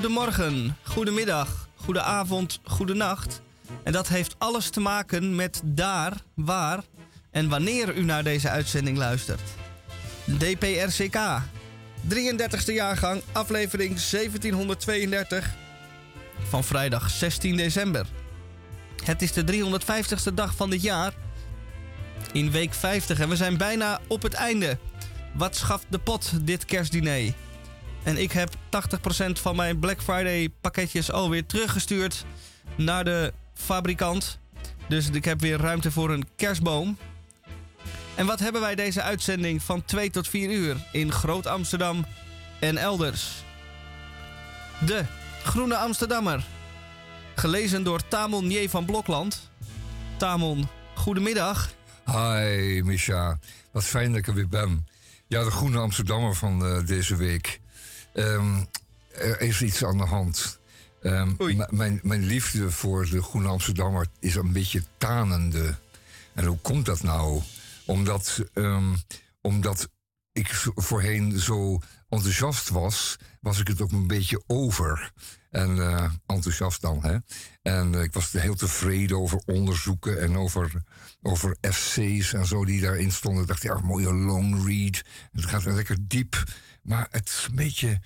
goedemorgen, goedemiddag, goedenavond, goedenacht. En dat heeft alles te maken met daar, waar en wanneer u naar deze uitzending luistert. DPRCK, 33e jaargang, aflevering 1732 van vrijdag 16 december. Het is de 350ste dag van dit jaar in week 50 en we zijn bijna op het einde. Wat schaft de pot dit kerstdiner? En ik heb 80% van mijn Black Friday pakketjes alweer teruggestuurd naar de fabrikant. Dus ik heb weer ruimte voor een kerstboom. En wat hebben wij deze uitzending van 2 tot 4 uur in Groot Amsterdam en elders? De Groene Amsterdammer. Gelezen door Tamon J. van Blokland. Tamon, goedemiddag. Hi, Misha. Wat fijn dat ik er weer ben. Ja, de Groene Amsterdammer van uh, deze week. Um, er is iets aan de hand. Um, mijn, mijn liefde voor de Groene Amsterdammer is een beetje tanende. En hoe komt dat nou? Omdat, um, omdat ik voorheen zo enthousiast was, was ik het ook een beetje over. En uh, enthousiast dan, hè. En uh, ik was heel tevreden over onderzoeken en over, over FC's en zo die daarin stonden. Ik dacht, ja, mooie long read. Het gaat lekker diep. Maar het is een beetje, een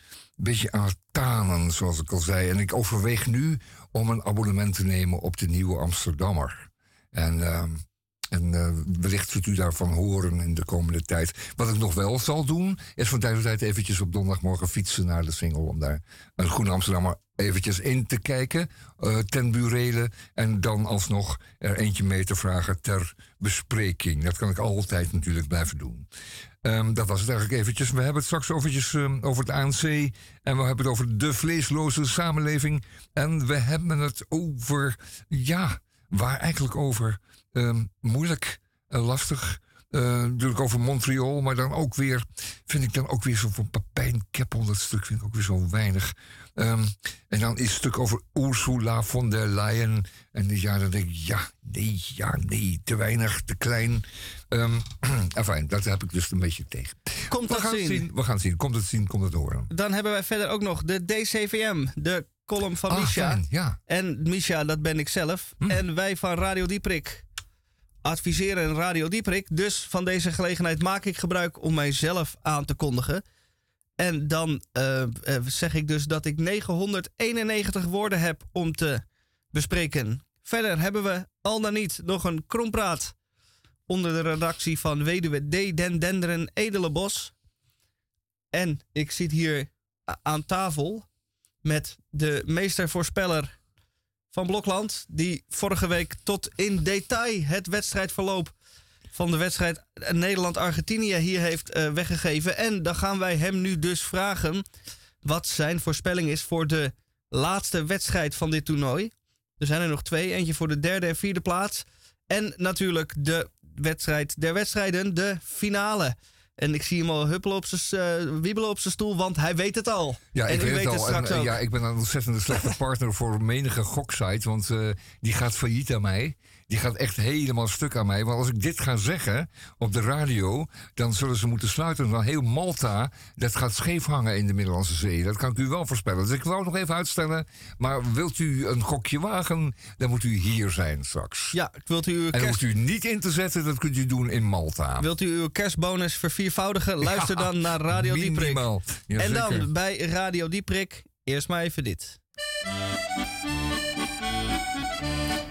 beetje aan het tanen, zoals ik al zei. En ik overweeg nu om een abonnement te nemen op de Nieuwe Amsterdammer. En... Uh, en uh, wellicht zult u daarvan horen in de komende tijd. Wat ik nog wel zal doen, is van tijd tot tijd eventjes op donderdagmorgen fietsen naar de single. Om daar een Groene Amsterdammer eventjes in te kijken, uh, ten burele. En dan alsnog er eentje mee te vragen ter bespreking. Dat kan ik altijd natuurlijk blijven doen. Um, dat was het eigenlijk eventjes. We hebben het straks eventjes, um, over het ANC. En we hebben het over de vleesloze samenleving. En we hebben het over, ja, waar eigenlijk over? Um, moeilijk, uh, lastig. Uh, natuurlijk over Montreal, maar dan ook weer, vind ik dan ook weer zo van Papijn Keppel, dat stuk vind ik ook weer zo weinig. Um, en dan is het stuk over Ursula von der Leyen. En ja, dan denk ik, ja, nee, ja, nee, te weinig, te klein. Um, enfin, dat heb ik dus een beetje tegen. Komt we dat gaan zien? zien? We gaan zien. Komt het zien, komt het horen. Dan hebben wij verder ook nog de DCVM, de column van Ah, Misha. fijn, ja. En Misha, dat ben ik zelf. Hm. En wij van Radio Dieprik adviseren Radio Dieprik. Dus van deze gelegenheid maak ik gebruik om mijzelf aan te kondigen. En dan eh, eh, zeg ik dus dat ik 991 woorden heb om te bespreken. Verder hebben we al dan niet nog een krompraat onder de redactie van Weduwe D. Den Denderen Edelenbos. En ik zit hier aan tafel met de meestervoorspeller van Blokland. Die vorige week tot in detail het wedstrijdverloop van de wedstrijd Nederland-Argentinië hier heeft eh, weggegeven. En dan gaan wij hem nu dus vragen wat zijn voorspelling is voor de laatste wedstrijd van dit toernooi. Er zijn er nog twee. Eentje voor de derde en vierde plaats. En natuurlijk de wedstrijd der wedstrijden, de finale. En ik zie hem al huppelen op zijn, eh, wiebelen op zijn stoel, want hij weet het al. Ja, en ik weet het al. En, eh, ja, ik ben een ontzettend slechte partner voor menige goksite. Want eh, die gaat failliet aan mij. Die gaat echt helemaal stuk aan mij. Want als ik dit ga zeggen op de radio... dan zullen ze moeten sluiten. Dan heel Malta, dat gaat scheef hangen in de Middellandse Zee. Dat kan ik u wel voorspellen. Dus ik wou nog even uitstellen. Maar wilt u een gokje wagen... dan moet u hier zijn straks. Ja, wilt u uw En dan kerst... hoeft u niet in te zetten. Dat kunt u doen in Malta. Wilt u uw kerstbonus verviervoudigen? Luister dan naar Radio Dieprik. En dan bij Radio Dieprik, eerst maar even dit.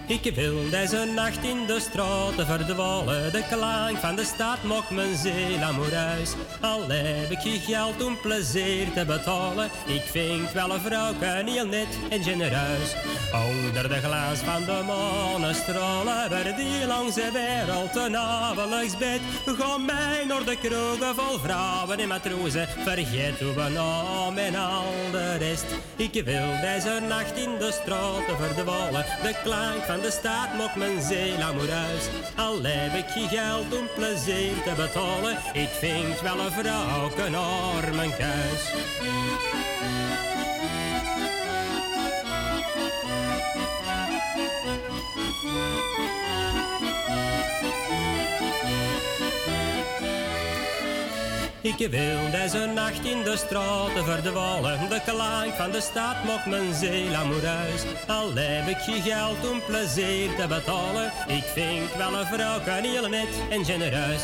Ik wil deze nacht in de straten verdwalen. De klank van de stad mocht mijn ziel amoureus. Al heb ik geen geld om plezier te betalen. Ik vind wel een vrouw heel net en genereus. Onder de glans van de manestralen. Waar die langs wereld een avondelijks bed. Ga mij naar de kroegen vol vrouwen en matrozen. Vergeet uw naam en al de rest. Ik wil deze nacht in de straten verdwalen. De klank van de stad mocht mijn ziel amoureus. Al heb ik geen geld om plezier te betalen. Ik vind wel een vrouw naar mijn kuis. Ik wil deze nacht in de straten verdwalen. De klank van de stad maakt mijn ziel amoureus. Al heb ik geen geld om plezier te betalen. Ik vind wel een vrouw kan heel net en genereus.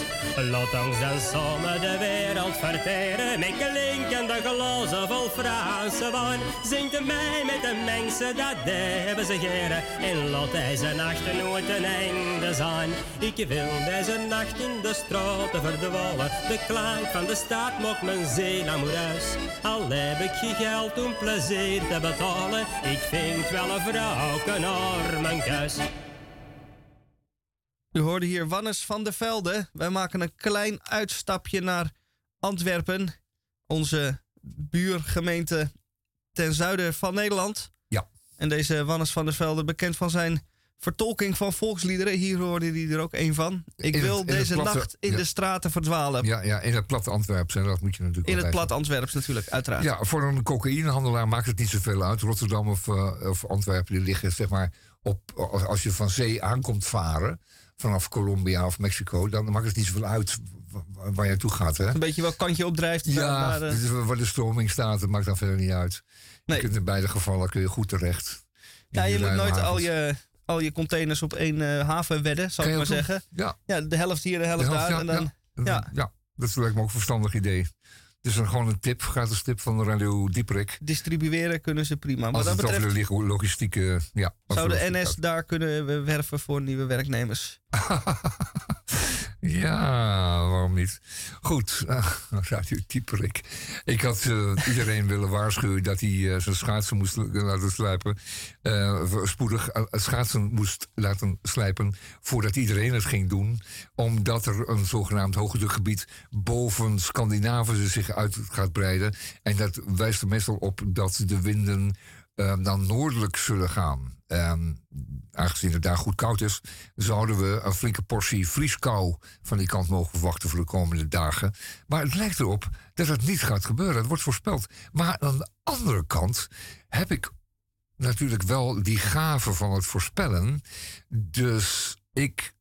Laat ons dan samen de wereld verteren. Met klinkende glazen vol Franse wijn. Zingt mij met de mensen, dat hebben ze geren. En laat deze nacht nooit een einde zijn. Ik wil deze nacht in de straten verdwalen. De klank van de stad maakt mijn ziel amoureus. Al heb ik geen geld om plezier te betalen. Ik vind wel een vrouw naar mijn kuis. U hoorde hier Wannes van der Velde. Wij maken een klein uitstapje naar Antwerpen. Onze buurgemeente ten zuiden van Nederland. Ja. En deze Wannes van der Velde, bekend van zijn vertolking van volksliederen. Hier hoorde hij er ook een van. Ik wil deze nacht in de straten verdwalen. Ja, ja, in het platte Antwerps. En dat moet je natuurlijk In het plat Antwerps natuurlijk, uiteraard. Ja, voor een cocaïnehandelaar maakt het niet zoveel uit. Rotterdam of, uh, of Antwerpen die liggen zeg maar op... Als je van zee aankomt varen vanaf Colombia of Mexico, dan maakt het niet zoveel uit waar je naartoe gaat. Hè? Een beetje welk kant je opdrijft. Ja, uh... waar de stroming staat, dat maakt dan verder niet uit. Nee. Je kunt in beide gevallen kun je goed terecht. Ja, je moet nooit al je, al je containers op één uh, haven wedden, zal ik maar zeggen. Ja. ja, de helft hier, de helft, de helft daar. Ja, en dan, ja. ja. dat lijkt me ook een verstandig idee. Dus dan gewoon een tip, gratis tip van de Radio Dieperik. Distribueren kunnen ze prima. Maar Als het betreft, over de logistieke... Ja, zou de NS daar kunnen werven voor nieuwe werknemers? Ja, waarom niet? Goed, Radio Dieperik. Ik had uh, iedereen willen waarschuwen dat hij uh, zijn schaatsen moest laten slijpen. Uh, spoedig schaatsen moest laten slijpen voordat iedereen het ging doen. Omdat er een zogenaamd hoogdrukgebied boven Scandinavië zich uit gaat breiden. En dat wijst er meestal op dat de winden dan noordelijk zullen gaan. Um, aangezien het daar goed koud is, zouden we een flinke portie vrieskou van die kant mogen verwachten voor de komende dagen. Maar het lijkt erop dat het niet gaat gebeuren. Het wordt voorspeld. Maar aan de andere kant heb ik natuurlijk wel die gave van het voorspellen. Dus ik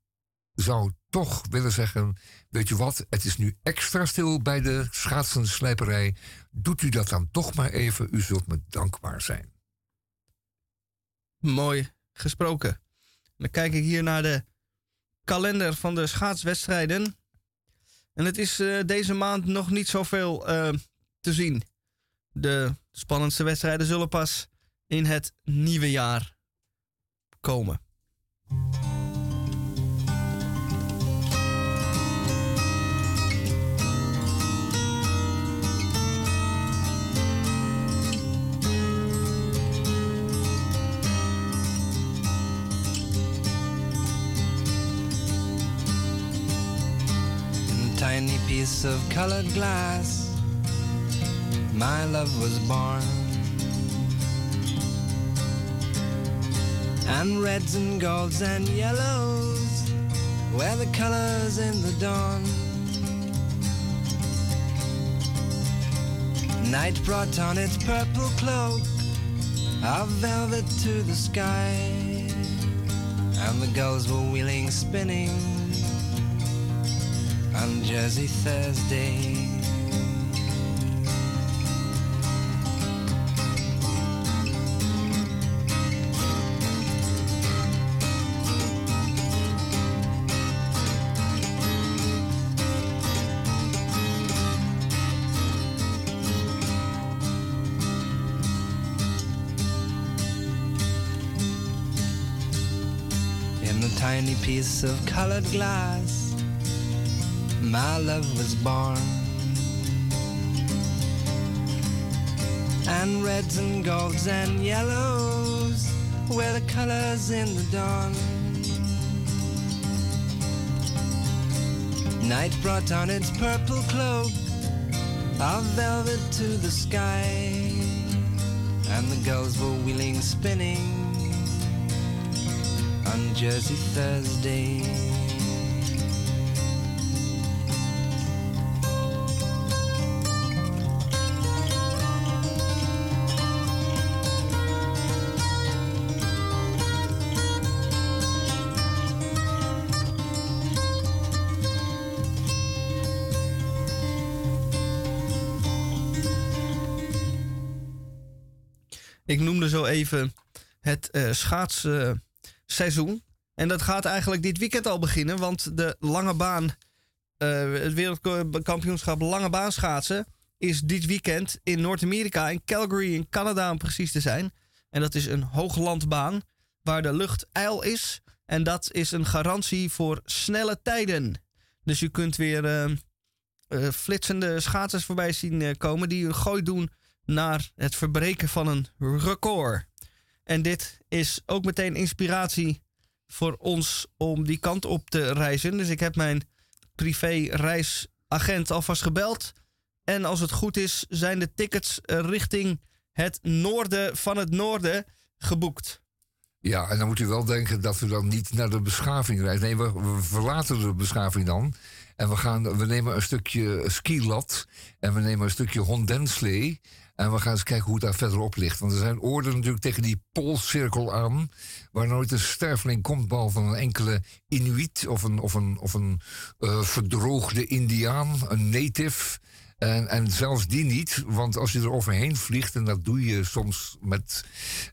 zou toch willen zeggen: Weet je wat, het is nu extra stil bij de schaatsenslijperij. Doet u dat dan toch maar even, u zult me dankbaar zijn. Mooi gesproken. Dan kijk ik hier naar de kalender van de schaatswedstrijden. En het is uh, deze maand nog niet zoveel uh, te zien. De spannendste wedstrijden zullen pas in het nieuwe jaar komen. Tiny piece of colored glass, my love was born. And reds and golds and yellows were the colors in the dawn. Night brought on its purple cloak of velvet to the sky, and the gulls were wheeling, spinning on Jersey Thursday. In the tiny piece of colored glass my love was born. And reds and golds and yellows were the colors in the dawn. Night brought on its purple cloak of velvet to the sky, and the gulls were wheeling, spinning on Jersey Thursday. Ik noemde zo even het uh, schaatsseizoen. En dat gaat eigenlijk dit weekend al beginnen, want de lange baan, uh, het wereldkampioenschap lange baan schaatsen, is dit weekend in Noord-Amerika, in Calgary in Canada om precies te zijn. En dat is een hooglandbaan waar de lucht ijl is. En dat is een garantie voor snelle tijden. Dus je kunt weer uh, flitsende schaatsers voorbij zien komen die een gooi doen naar het verbreken van een record. En dit is ook meteen inspiratie voor ons om die kant op te reizen. Dus ik heb mijn privé reisagent alvast gebeld. En als het goed is, zijn de tickets richting het noorden van het noorden geboekt. Ja, en dan moet u wel denken dat we dan niet naar de beschaving reizen. Nee, we, verlaten de beschaving dan. En we, gaan, we nemen een stukje skilat. En we nemen een stukje hondenslee. En we gaan eens kijken hoe het daar verderop ligt. Want er zijn oorden natuurlijk tegen die poolcirkel aan. Waar nooit een sterveling komt, behalve een enkele Inuit of een, of een, of een uh, verdroogde Indiaan, een native. En, en zelfs die niet, want als je er overheen vliegt, en dat doe je soms met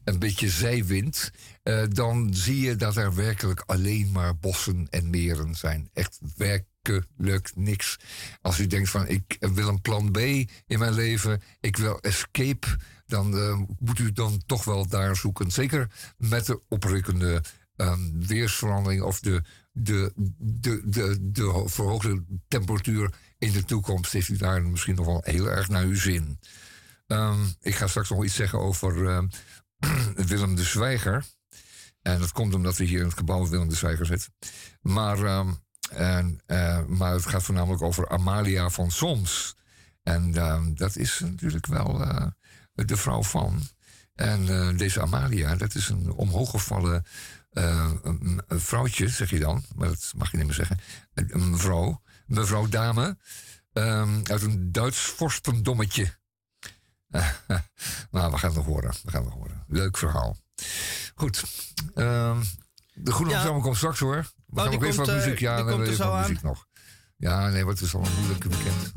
een beetje zijwind, uh, dan zie je dat er werkelijk alleen maar bossen en meren zijn. Echt werkelijk niks. Als u denkt van ik wil een plan B in mijn leven, ik wil escape, dan uh, moet u dan toch wel daar zoeken. Zeker met de oprukkende um, weersverandering of de, de, de, de, de verhoogde temperatuur in de toekomst heeft u daar misschien nog wel heel erg naar uw zin. Um, ik ga straks nog iets zeggen over uh, Willem de Zwijger. En dat komt omdat we hier in het gebouw Willem de Zwijger zitten. Maar, um, en, uh, maar het gaat voornamelijk over Amalia van Soms. En uh, dat is natuurlijk wel uh, de vrouw van. En uh, deze Amalia, dat is een omhooggevallen een vrouwtje, zeg je dan. Maar dat mag je niet meer zeggen. Een mevrouw mevrouw Dame. Um, uit een Duits vorstendommetje. nou, we gaan het nog horen. We gaan het nog horen. Leuk verhaal. Goed. Um, de Groene ja. komt straks hoor. We oh, gaan nog even wat muziek. Ja, dan hebben we even muziek nog. Ja, nee, wat is al een moeilijke weekend.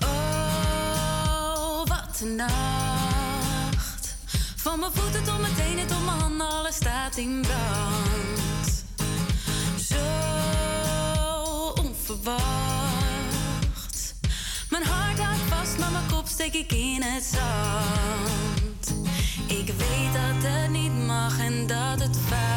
Oh, wat een nacht. Van mijn voeten tot mijn tenen tot mijn handen, alles staat in brand. Zo onverwacht. Mijn hart steek ik in het zand. Ik weet dat het niet mag en dat het fout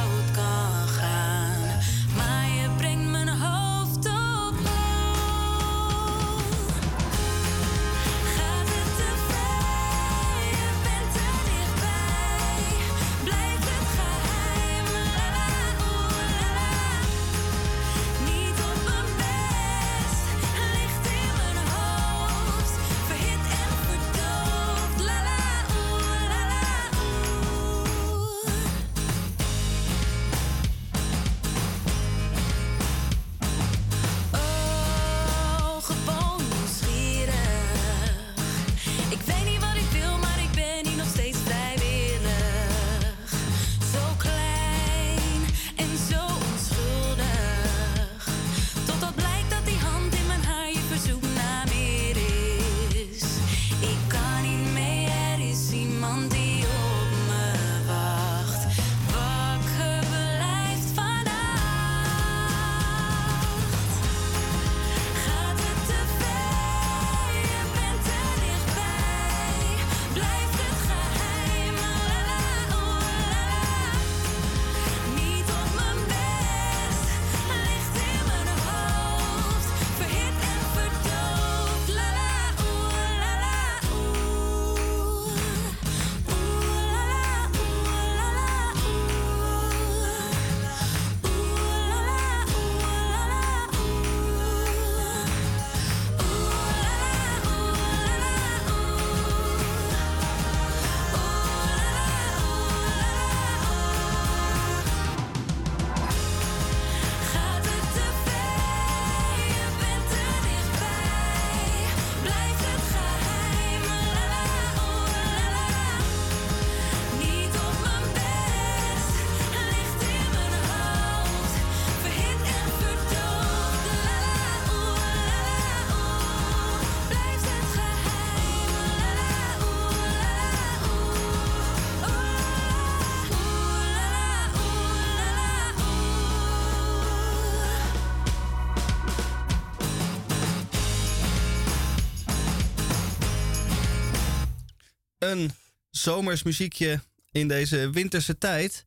zomers muziekje in deze winterse tijd.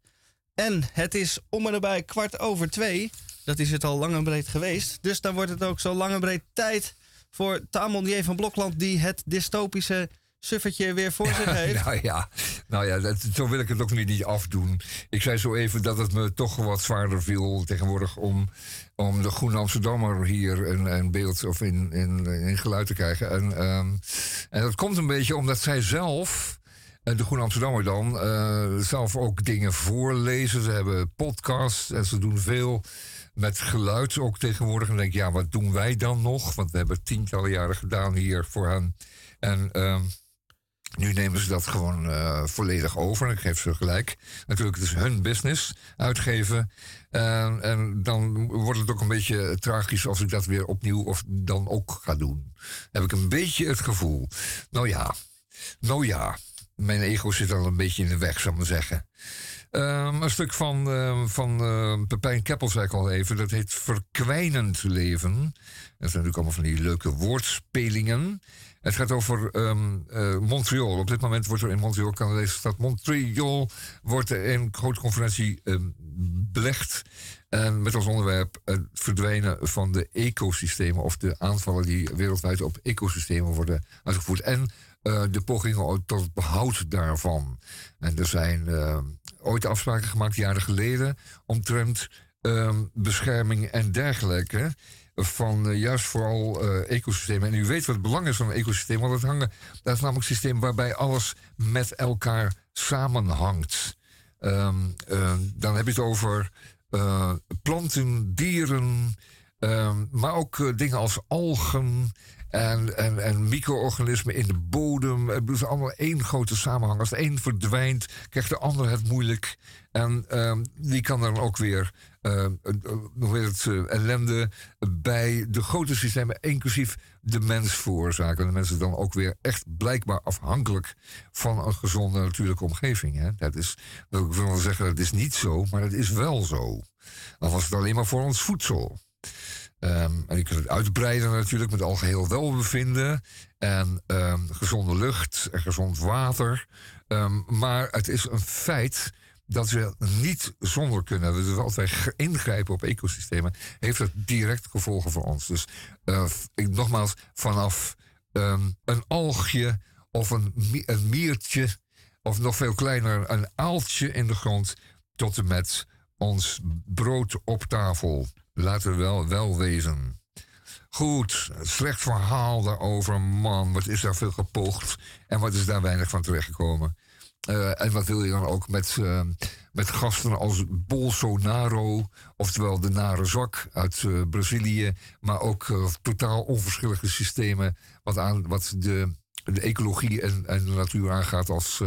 En het is om en nabij kwart over twee. Dat is het al lang en breed geweest. Dus dan wordt het ook zo lang en breed tijd voor Tamon van Blokland... die het dystopische suffertje weer voor zich heeft. nou ja, nou ja dat, zo wil ik het ook niet, niet afdoen. Ik zei zo even dat het me toch wat zwaarder viel tegenwoordig om, om de Groene Amsterdammer hier een, een beeld of in, in, in geluid te krijgen. En, ehm, en dat komt een beetje omdat zij zelf. Eh, de Groene Amsterdammer dan, uh, zelf ook dingen voorlezen. Ze hebben podcasts en ze doen veel met geluid ook tegenwoordig. En denk ik, ja, wat doen wij dan nog? Want we hebben tientallen jaren gedaan hier voor hen. En uh, nu nemen ze dat gewoon uh, volledig over. En ik geef ze gelijk. Natuurlijk, het is hun business uitgeven. Uh, en dan wordt het ook een beetje tragisch als ik dat weer opnieuw of dan ook ga doen. Heb ik een beetje het gevoel. Nou ja, nou ja. Mijn ego zit al een beetje in de weg, zou ik maar zeggen. Um, een stuk van, uh, van uh, Pepijn Keppel zei ik al even. Dat heet Verkwijnend leven. Dat zijn natuurlijk allemaal van die leuke woordspelingen. Het gaat over uh, Montreal. Op dit moment wordt er in Montreal, Canadese stad Montreal, wordt er een grote conferentie belegd. Met als onderwerp het verdwijnen van de ecosystemen of de aanvallen die wereldwijd op ecosystemen worden uitgevoerd. En uh, de pogingen tot het behoud daarvan. En er zijn uh, ooit afspraken gemaakt, jaren geleden, omtrent um, bescherming en dergelijke van uh, juist vooral ecosystemen. En u weet wat het belang is van een ecosysteem, want het hangen, dat is namelijk een systeem waarbij alles met elkaar samenhangt. Uh, dan heb je het over planten, dieren, um, maar ook dingen als algen en, en, en micro-organismen in de bodem. Het is allemaal één grote samenhang. Als de een verdwijnt, krijgt de ander het moeilijk. En um, die kan dan ook weer uh, het, uh, ellende bij de grote systemen, inclusief de mens veroorzaken. De mensen dan ook weer echt blijkbaar afhankelijk van een gezonde natuurlijke omgeving. Hè? Dat is, dat ik wil wel zeggen, dat is niet zo, maar het is wel zo. Dan was het alleen maar voor ons voedsel. Um, en je kunt het uitbreiden natuurlijk met algeheel welbevinden. En um, gezonde lucht en gezond water. Um, maar het is een feit dat we niet zonder kunnen. Dus als wij ingrijpen op ecosystemen, heeft dat direct gevolgen voor ons. Dus uh, ik, nogmaals, vanaf een algje of een, een miertje, of nog veel kleiner, een aaltje in de grond, tot en met ons brood op tafel. Laten we wel, wel wezen. Goed, slecht verhaal daarover. Man, wat is daar veel gepoogd en wat is daar weinig van terechtgekomen. Uh, en wat wil je dan ook met, uh, met gasten als Bolsonaro, oftewel de nare zwak uit uh, Brazilië, maar ook totaal onverschillige systemen wat, aan, wat de, de ecologie en, en de natuur aangaat als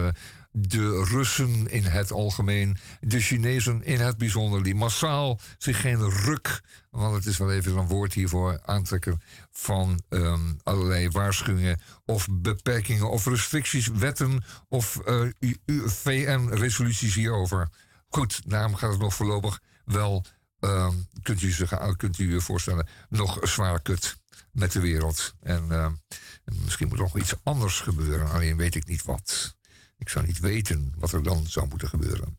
de Russen in het algemeen, de Chinezen in het bijzonder, die massaal zich geen ruk, want het is wel even een woord hiervoor, aantrekken van um, allerlei waarschuwingen of beperkingen of restricties, wetten of uh, VN-resoluties hierover. Goed, daarom gaat het nog voorlopig wel, uh, kunt, u zich, kunt u je voorstellen, nog zwaar kut met de wereld. En uh, misschien moet er nog iets anders gebeuren, alleen weet ik niet wat. Ik zou niet weten wat er dan zou moeten gebeuren.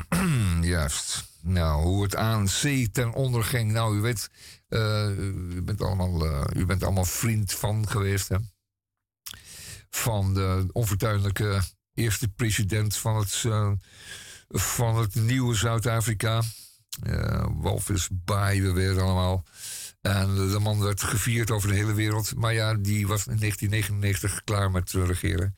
Juist. Nou, hoe het ANC ten onder ging. Nou, u weet, uh, u, bent allemaal, uh, u bent allemaal vriend van geweest, hè? Van de onfortuinlijke eerste president van het, uh, van het nieuwe Zuid-Afrika. Walvis Baai, we weten allemaal. En de man werd gevierd over de hele wereld. Maar ja, die was in 1999 klaar met regeren.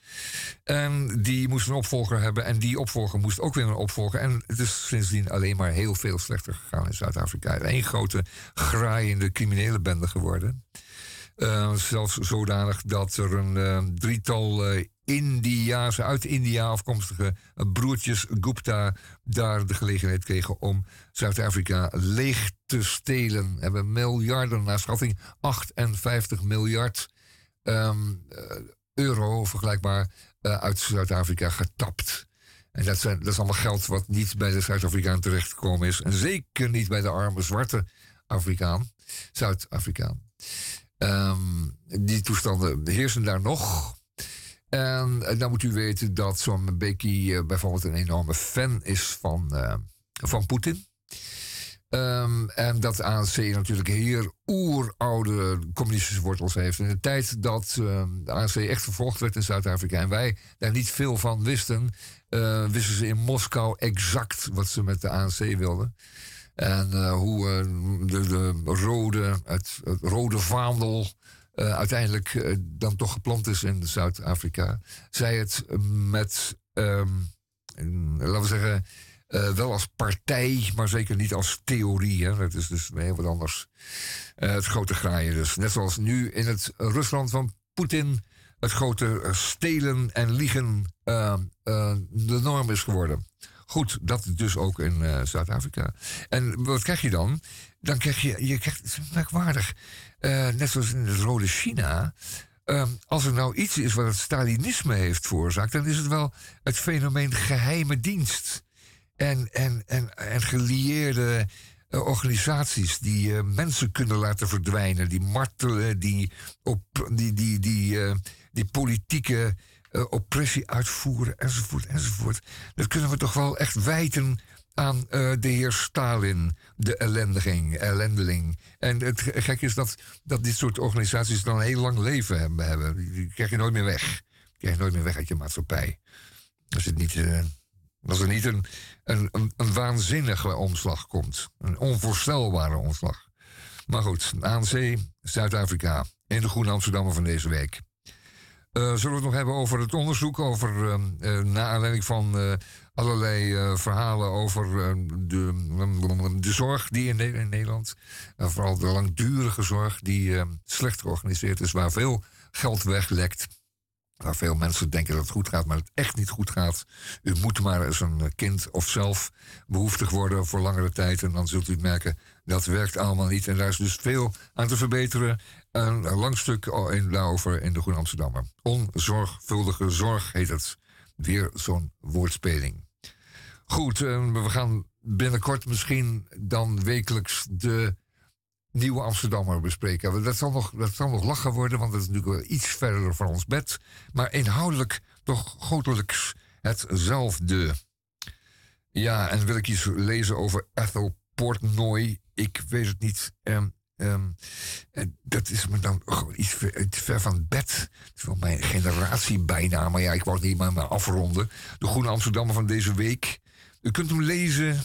En die moest een opvolger hebben. En die opvolger moest ook weer een opvolger. En het is sindsdien alleen maar heel veel slechter gegaan in Zuid-Afrika. Eén grote graaiende criminele bende geworden. Uh, zelfs zodanig dat er een uh, drietal uh, uit India afkomstige broertjes Gupta daar de gelegenheid kregen om Zuid-Afrika leeg te stelen. Hebben miljarden, naar schatting 58 miljard um, euro vergelijkbaar uit Zuid-Afrika getapt. En dat, zijn, dat is allemaal geld wat niet bij de Zuid-Afrikaan terechtgekomen is. En zeker niet bij de arme zwarte Afrikaan, Zuid-Afrikaan. Um, die toestanden heersen daar nog. En dan moet u weten dat zo'n Becky bijvoorbeeld een enorme fan is van, van Poetin. Um, en dat ANC natuurlijk hier oeroude communistische wortels heeft. In de tijd dat de ANC echt vervolgd werd in Zuid-Afrika en wij daar niet veel van wisten, wisten ze in Moskou exact wat ze met de ANC wilden. En uh, hoe uh, de, de, rode, het, rode vaandel uiteindelijk dan toch geplant is in Zuid-Afrika. Zij het met, um, laten we zeggen wel als partij, maar zeker niet als theorie. Hè. Dat is dus heel wat anders. Het grote graaien dus. Net zoals nu in het Rusland van Poetin het grote stelen en liegen uh, de norm is geworden. Goed, dat dus ook in Zuid-Afrika. En wat krijg je dan? Dan krijg je, je krijgt, het is merkwaardig, net zoals in het Rode China, als er nou iets is wat het Stalinisme heeft veroorzaakt, dan is het wel het fenomeen geheime dienst en, en, en, en gelieerde uh, organisaties die mensen kunnen laten verdwijnen, die martelen, die, op, die, die, die, die politieke oppressie uitvoeren, enzovoort, enzovoort. Dat kunnen we toch wel echt wijten aan de heer Stalin, de ellendiging, ellendeling. En het gek is dat, dat dit soort organisaties dan een heel lang leven hebben. Die krijg je nooit meer weg. Die krijg je nooit meer weg uit je maatschappij. Als het niet als er niet een, een, een, waanzinnige omslag komt. Een onvoorstelbare omslag. Maar goed, ANC, Zuid-Afrika. In de Groene Amsterdammer van deze week. Uh, zullen we het nog hebben over het onderzoek, over uh, uh, naar aanleiding van uh, allerlei verhalen over de, de zorg die in, Nederland, vooral de langdurige zorg die slecht georganiseerd is, waar veel geld weglekt. Waar veel mensen denken dat het goed gaat, maar het echt niet goed gaat. U moet maar eens een kind of zelf behoeftig worden voor langere tijd. En dan zult u merken dat werkt allemaal niet. En daar is dus veel aan te verbeteren. Een lang stuk in, daarover in de Groene Amsterdammer. Onzorgvuldige zorg heet het. Weer zo'n woordspeling. Goed, eh, we gaan binnenkort misschien dan wekelijks de Nieuwe Amsterdammer bespreken. Dat zal, nog, dat zal nog lachen worden, want dat is natuurlijk wel iets verder van ons bed. Maar inhoudelijk toch grotelijks hetzelfde. Ja, en wil ik iets lezen over Ethel Portnoy? Ik weet het niet. Um, um, dat is me dan gewoon iets ver, van het bed. Het is mijn generatie bijna, maar ja, ik wou het niet maar, maar afronden. De Groene Amsterdammer van deze week. U kunt hem lezen.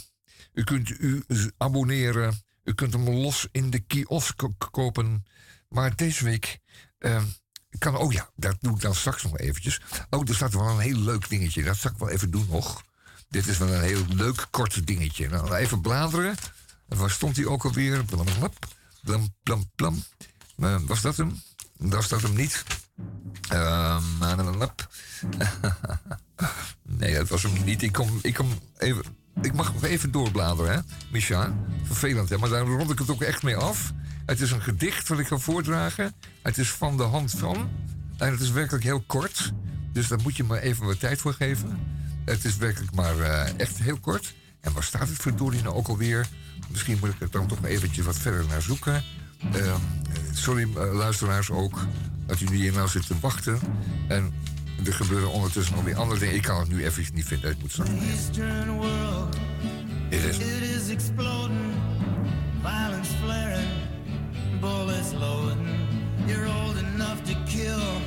U kunt u abonneren. U kunt hem los in de kiosk kopen. Maar deze week uh, kan... Oh ja, dat doe ik dan straks nog eventjes. Oh, er staat wel een heel leuk dingetje. Dat zal ik wel even doen nog. Dit is wel een heel leuk kort dingetje. Nou, even bladeren. Waar stond hij ook alweer? Blam, blam, blam, blam. Uh, was dat hem? Was dat hem niet? Uh, nee, dat was hem niet. Ik kom, ik kom even ik mag nog even doorbladeren, hè, Micha. Vervelend, hè, maar daar rond ik het ook echt mee af. Het is een gedicht wat ik ga voordragen. Het is van de hand van. En het is werkelijk heel kort. Dus daar moet je maar even wat tijd voor geven. Het is werkelijk maar uh, echt heel kort. En waar staat het verdorie nou ook alweer? Misschien moet ik er dan toch eventjes wat verder naar zoeken. Uh, sorry, uh, luisteraars ook, dat jullie hier nou zitten wachten. En er gebeuren ondertussen nog weer andere dingen. Ik kan het nu even niet vinden. Ik moet straks It is. It is exploding, violence flaring, bullets loading. You're old enough to kill,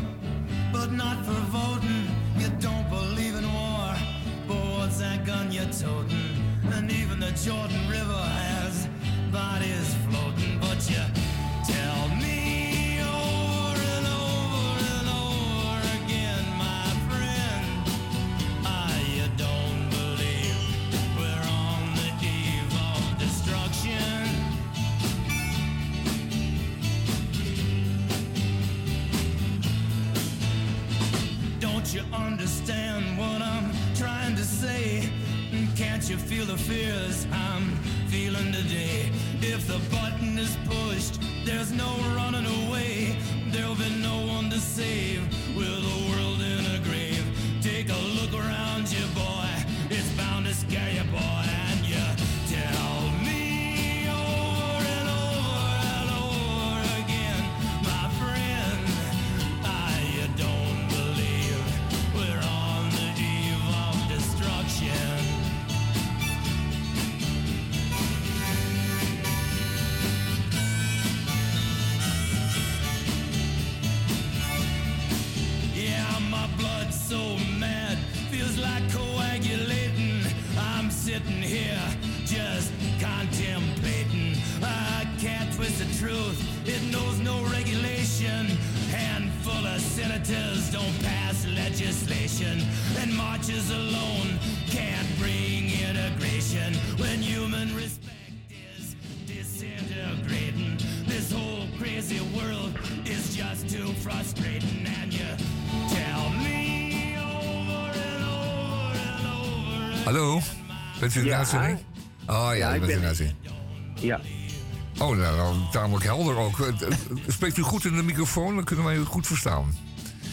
but not for voting. You don't believe in war, but what's that gun you're toting? And even the Jordan you feel the fears I'm feeling today? If the button is pushed, there's no running away. There'll be no one to save Bent u in de Ja. uitzending? Oh ja, Ja, ik in ben- de uitzending. Ja. Oh, nou, dan tamelijk helder ook. Eh, eh, Spreekt u goed in de microfoon? Dan kunnen wij u goed verstaan.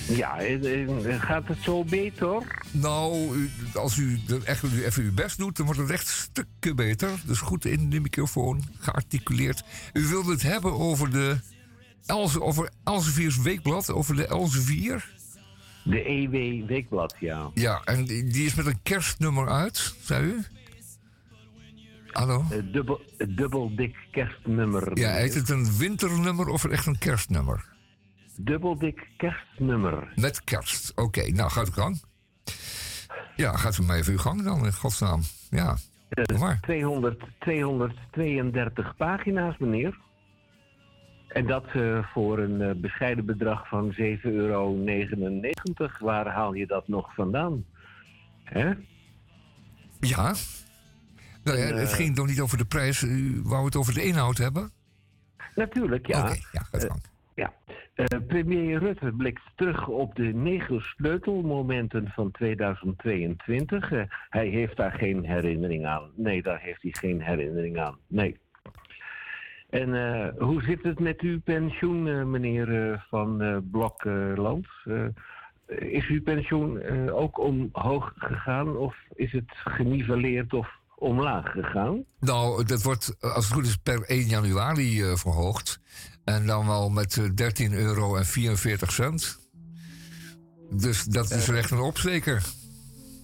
Ja, eh, gaat het zo beter? Nou, als u echt even uw best doet, dan wordt het echt stukken beter. Dus goed in de microfoon, gearticuleerd. U wilde het hebben over de Else, over Elsevier's Weekblad, over de Elsevier. De EW Weekblad, ja. Ja, en die die is met een kerstnummer uit, zei u? Hallo? Eh, dubbel, dubbel dik kerstnummer. Ja, heet het een winternummer of echt een kerstnummer? Dubbel dik kerstnummer. Met kerst. Oké, nou gaat uw gang. Ja, gaat u maar even uw gang dan, in godsnaam. Ja, maar. 200, 232 pagina's, meneer. En dat eh, voor een eh, bescheiden bedrag van 7,99 euro. Waar haal je dat nog vandaan? Hè? Ja. Nou ja, het eh, ging nog niet over de prijs. U wou het over de inhoud hebben? Natuurlijk, ja. Oké, ja, gaat Eh, gang. Ja. Eh, premier Rutte blikt terug op de negen sleutelmomenten van 2022. Eh, hij heeft daar geen herinnering aan. Nee, daar heeft hij geen herinnering aan. Nee. En hoe zit het met uw pensioen, meneer Van Blokland? Is uw pensioen ook omhoog gegaan of is het geniveleerd of omlaag gegaan? Nou, dat wordt eh, als het goed is per 1 januari eh, verhoogd. En dan wel met eh, 13 euro en 44 cent. Dus dat is Eh. echt een opsteker.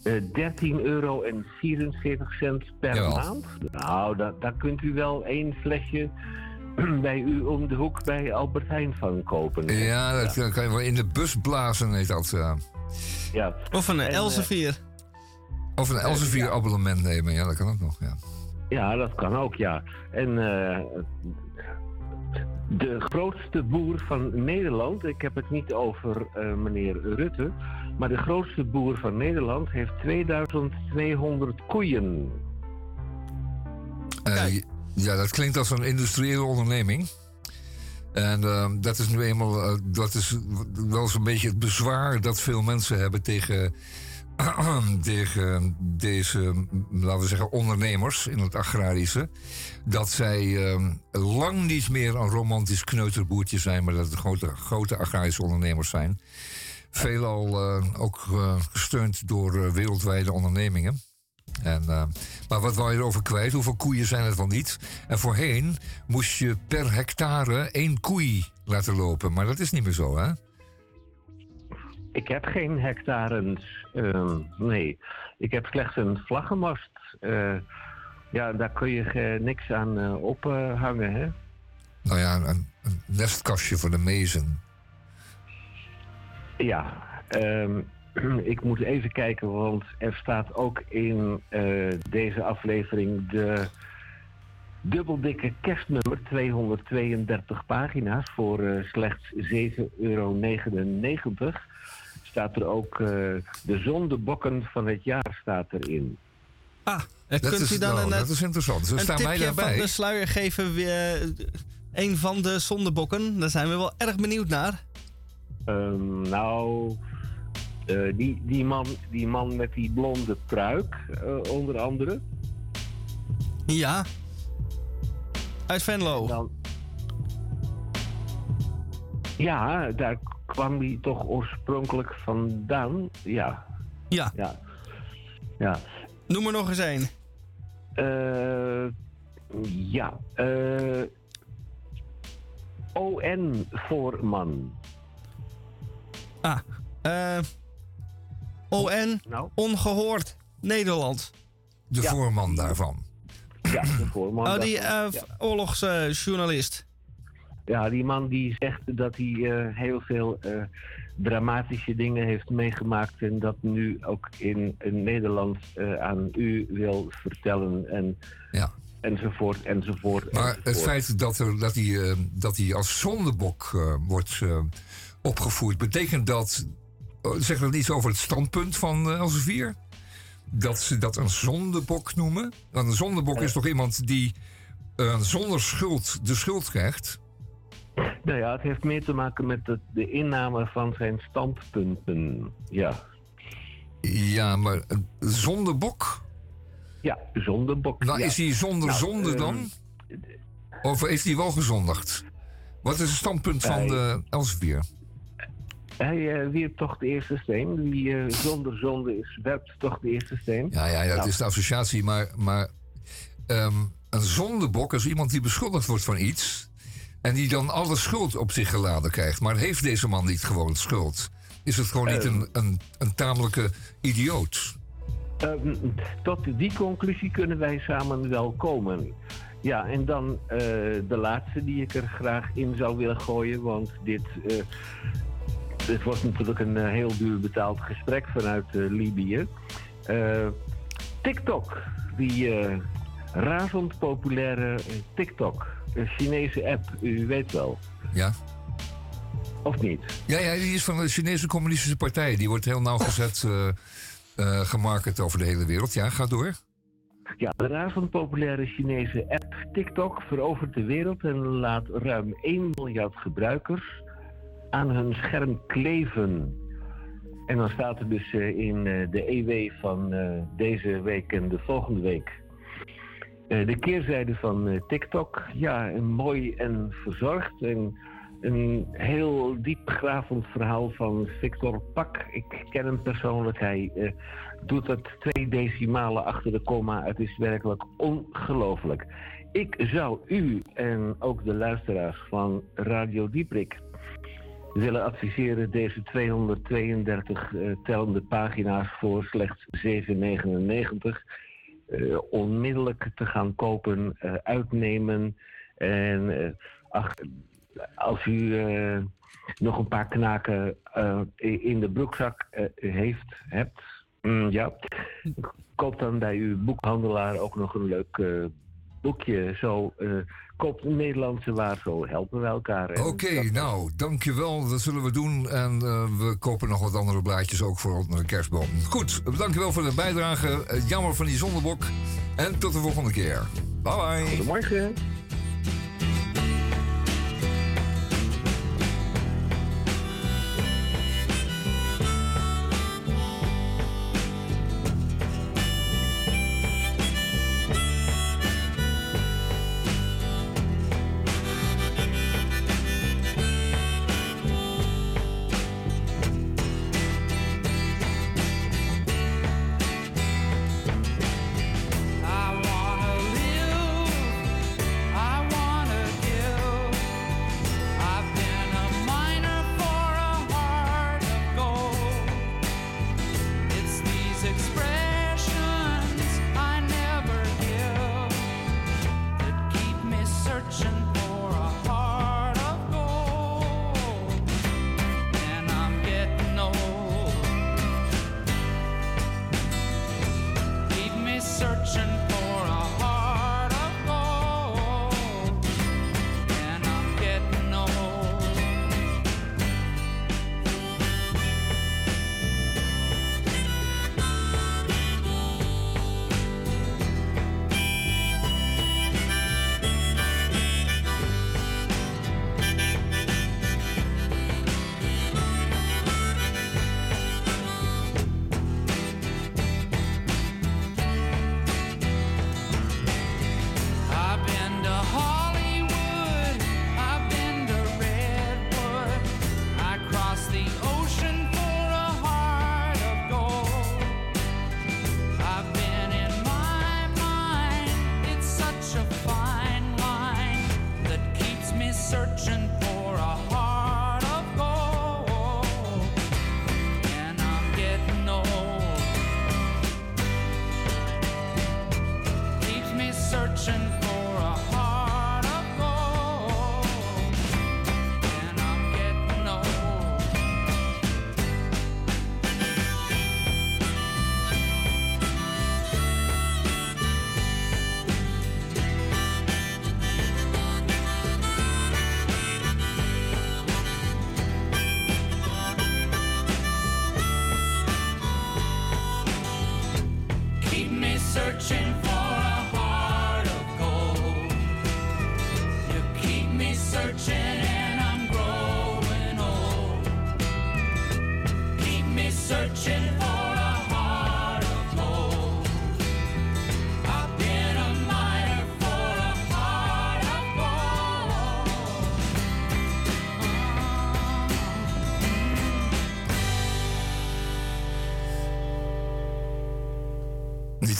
Eh 13 euro en 44 cent per Jawel. maand. Nou, da- daar kunt u wel één flesje bij u om de hoek bij Albert Heijn van kopen. Ja, dat kan je wel in de bus blazen, heet dat. ja. Ja. Of een En, eh, Elsevier. Of een Elsevier abonnement nemen, ja, dat kan ook nog. Ja. Ja, dat kan ook, ja. En eh, de grootste boer van Nederland, ik heb het niet over eh, meneer Rutte, maar de grootste boer van Nederland heeft 2200 koeien. Eh, ja, dat klinkt als een industriële onderneming. En eh, dat is nu eenmaal eh, dat is wel zo'n beetje het bezwaar dat veel mensen hebben tegen, tegen deze, laten we zeggen, ondernemers in het agrarische. Dat zij eh, lang niet meer een romantisch kneuterboertje zijn, maar dat het grote, grote agrarische ondernemers zijn. Veelal eh, ook eh, gesteund door eh, wereldwijde ondernemingen. En, maar wat wou je erover kwijt? Hoeveel koeien zijn het wel niet? En voorheen moest je per hectare één koei laten lopen. Maar dat is niet meer zo, hè? Ik heb geen hectares. ehm, nee, ik heb slechts een vlaggenmast. Eh, ja, daar kun je niks aan eh, ophangen, hè? Nou ja, een, een nestkastje voor de mezen. Ja, ehm, ik moet even kijken, want er staat ook in eh, deze aflevering de dubbeldikke kerstnummer, 232 pagina's voor slechts 7,99 euro. Staat er ook eh, de zondebokken van het jaar staat erin. Ah, en Dat kunt is, u dan nou, een, dat is interessant. Zo een staan van de sluier geven? Weer, een van de zondebokken. Daar zijn we wel erg benieuwd naar. Ehm, nou, eh, die, die, man, die man met die blonde pruik, eh, onder andere. Ja. Uit Venlo. Dan... Ja, daar kwam hij toch oorspronkelijk vandaan. Ja, Ja. ja. Ja. Noem er nog eens één. Eh, ja. eh ON Voorman. Ah. eh ON. Nou, Ongehoord. Nederland. De Ja. voorman daarvan. ja, de voorman. Oh, die eh oorlogsjournalist. Ja, die man die zegt dat hij eh, heel veel eh, dramatische dingen heeft meegemaakt en dat nu ook in, in Nederland eh, aan u wil vertellen en Ja. enzovoort enzovoort. Maar het feit dat, er, dat, hij, dat hij als zondebok wordt opgevoerd, betekent dat. zegt dat iets over het standpunt van Elsevier? Dat ze dat een zondebok noemen? Want een zondebok is toch iemand die zonder schuld de schuld krijgt? Nou ja, het heeft meer te maken met de, de inname van zijn standpunten. Ja. Ja, maar een zondebok? Ja, zondebok. Nou, ja. is hij zonder Nou, zonde ehm, dan? Of is hij wel gezondigd? Wat is het standpunt van de Elsevier? Hij eh, wierp toch de eerste steen. Wie eh, zonder zonde is, werpt toch de eerste steen. Ja, ja, dat Nou. is de associatie, maar, maar ehm, een zondebok is iemand die beschuldigd wordt van iets en die dan alle schuld op zich geladen krijgt. Maar heeft deze man niet gewoon schuld? Is het gewoon niet Ehm. een, een, een tamelijke idioot? Ehm, tot die conclusie kunnen wij samen wel komen. Ja, en dan eh, de laatste die ik er graag in zou willen gooien, want dit, eh, dit wordt natuurlijk een eh, heel duur betaald gesprek vanuit eh, Libië. Eh, TikTok, die eh, razend populaire eh, TikTok, een Chinese app, u weet wel, Ja? of niet? Ja, ja, die is van de Chinese Communistische Partij. Die wordt heel nauwgezet eh, gemarket over de hele wereld. Ja, ga door. Ja, de razend populaire Chinese app TikTok verovert de wereld en laat ruim 1 miljard gebruikers aan hun scherm kleven. En dan staat er dus eh, in de EW van deze week en de volgende week. Eh, de keerzijde van eh, TikTok, ja, mooi en verzorgd en een heel diepgravend verhaal van Victor Pak. Ik ken hem persoonlijk. Hij eh, doet het twee decimalen achter de komma. Het is werkelijk ongelooflijk. Ik zou u en ook de luisteraars van Radio Dieprik willen adviseren deze 232 eh, tellende pagina's voor slechts 7,99 eh, onmiddellijk te gaan kopen, eh, uitnemen. En eh, als u eh, nog een paar knaken eh, in de broekzak eh, heeft, hebt, mm, ja, koop dan bij uw boekhandelaar ook nog een leuk eh, boekje. Zo een Nederlandse waar, zo helpen we elkaar. Oké, nou, dankjewel. Dat zullen we doen. En eh, we kopen nog wat andere blaadjes ook voor onder de kerstboom. Goed, dankjewel voor de bijdrage. Eh, jammer van die zondebok. En tot de volgende keer. Bye bye. Goedemorgen.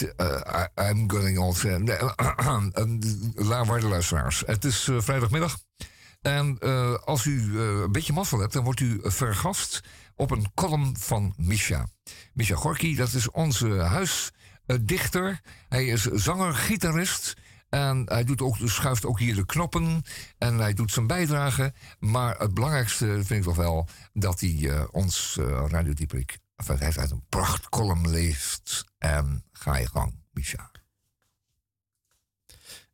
Uh, I'm going on. La waarde luisteraars. Het is vrijdagmiddag. En als u een beetje mazzel hebt, dan wordt u vergast op een column van Misha. Misha Gorky, dat is onze huisdichter. Hij is zanger, gitarist. En hij doet ook, schuift ook hier de knoppen. En hij doet zijn bijdrage. Maar het belangrijkste vind ik toch wel dat hij uh, ons uh, Dieprik hij uit een prachtcolumn leest. En ga je gang, Misha.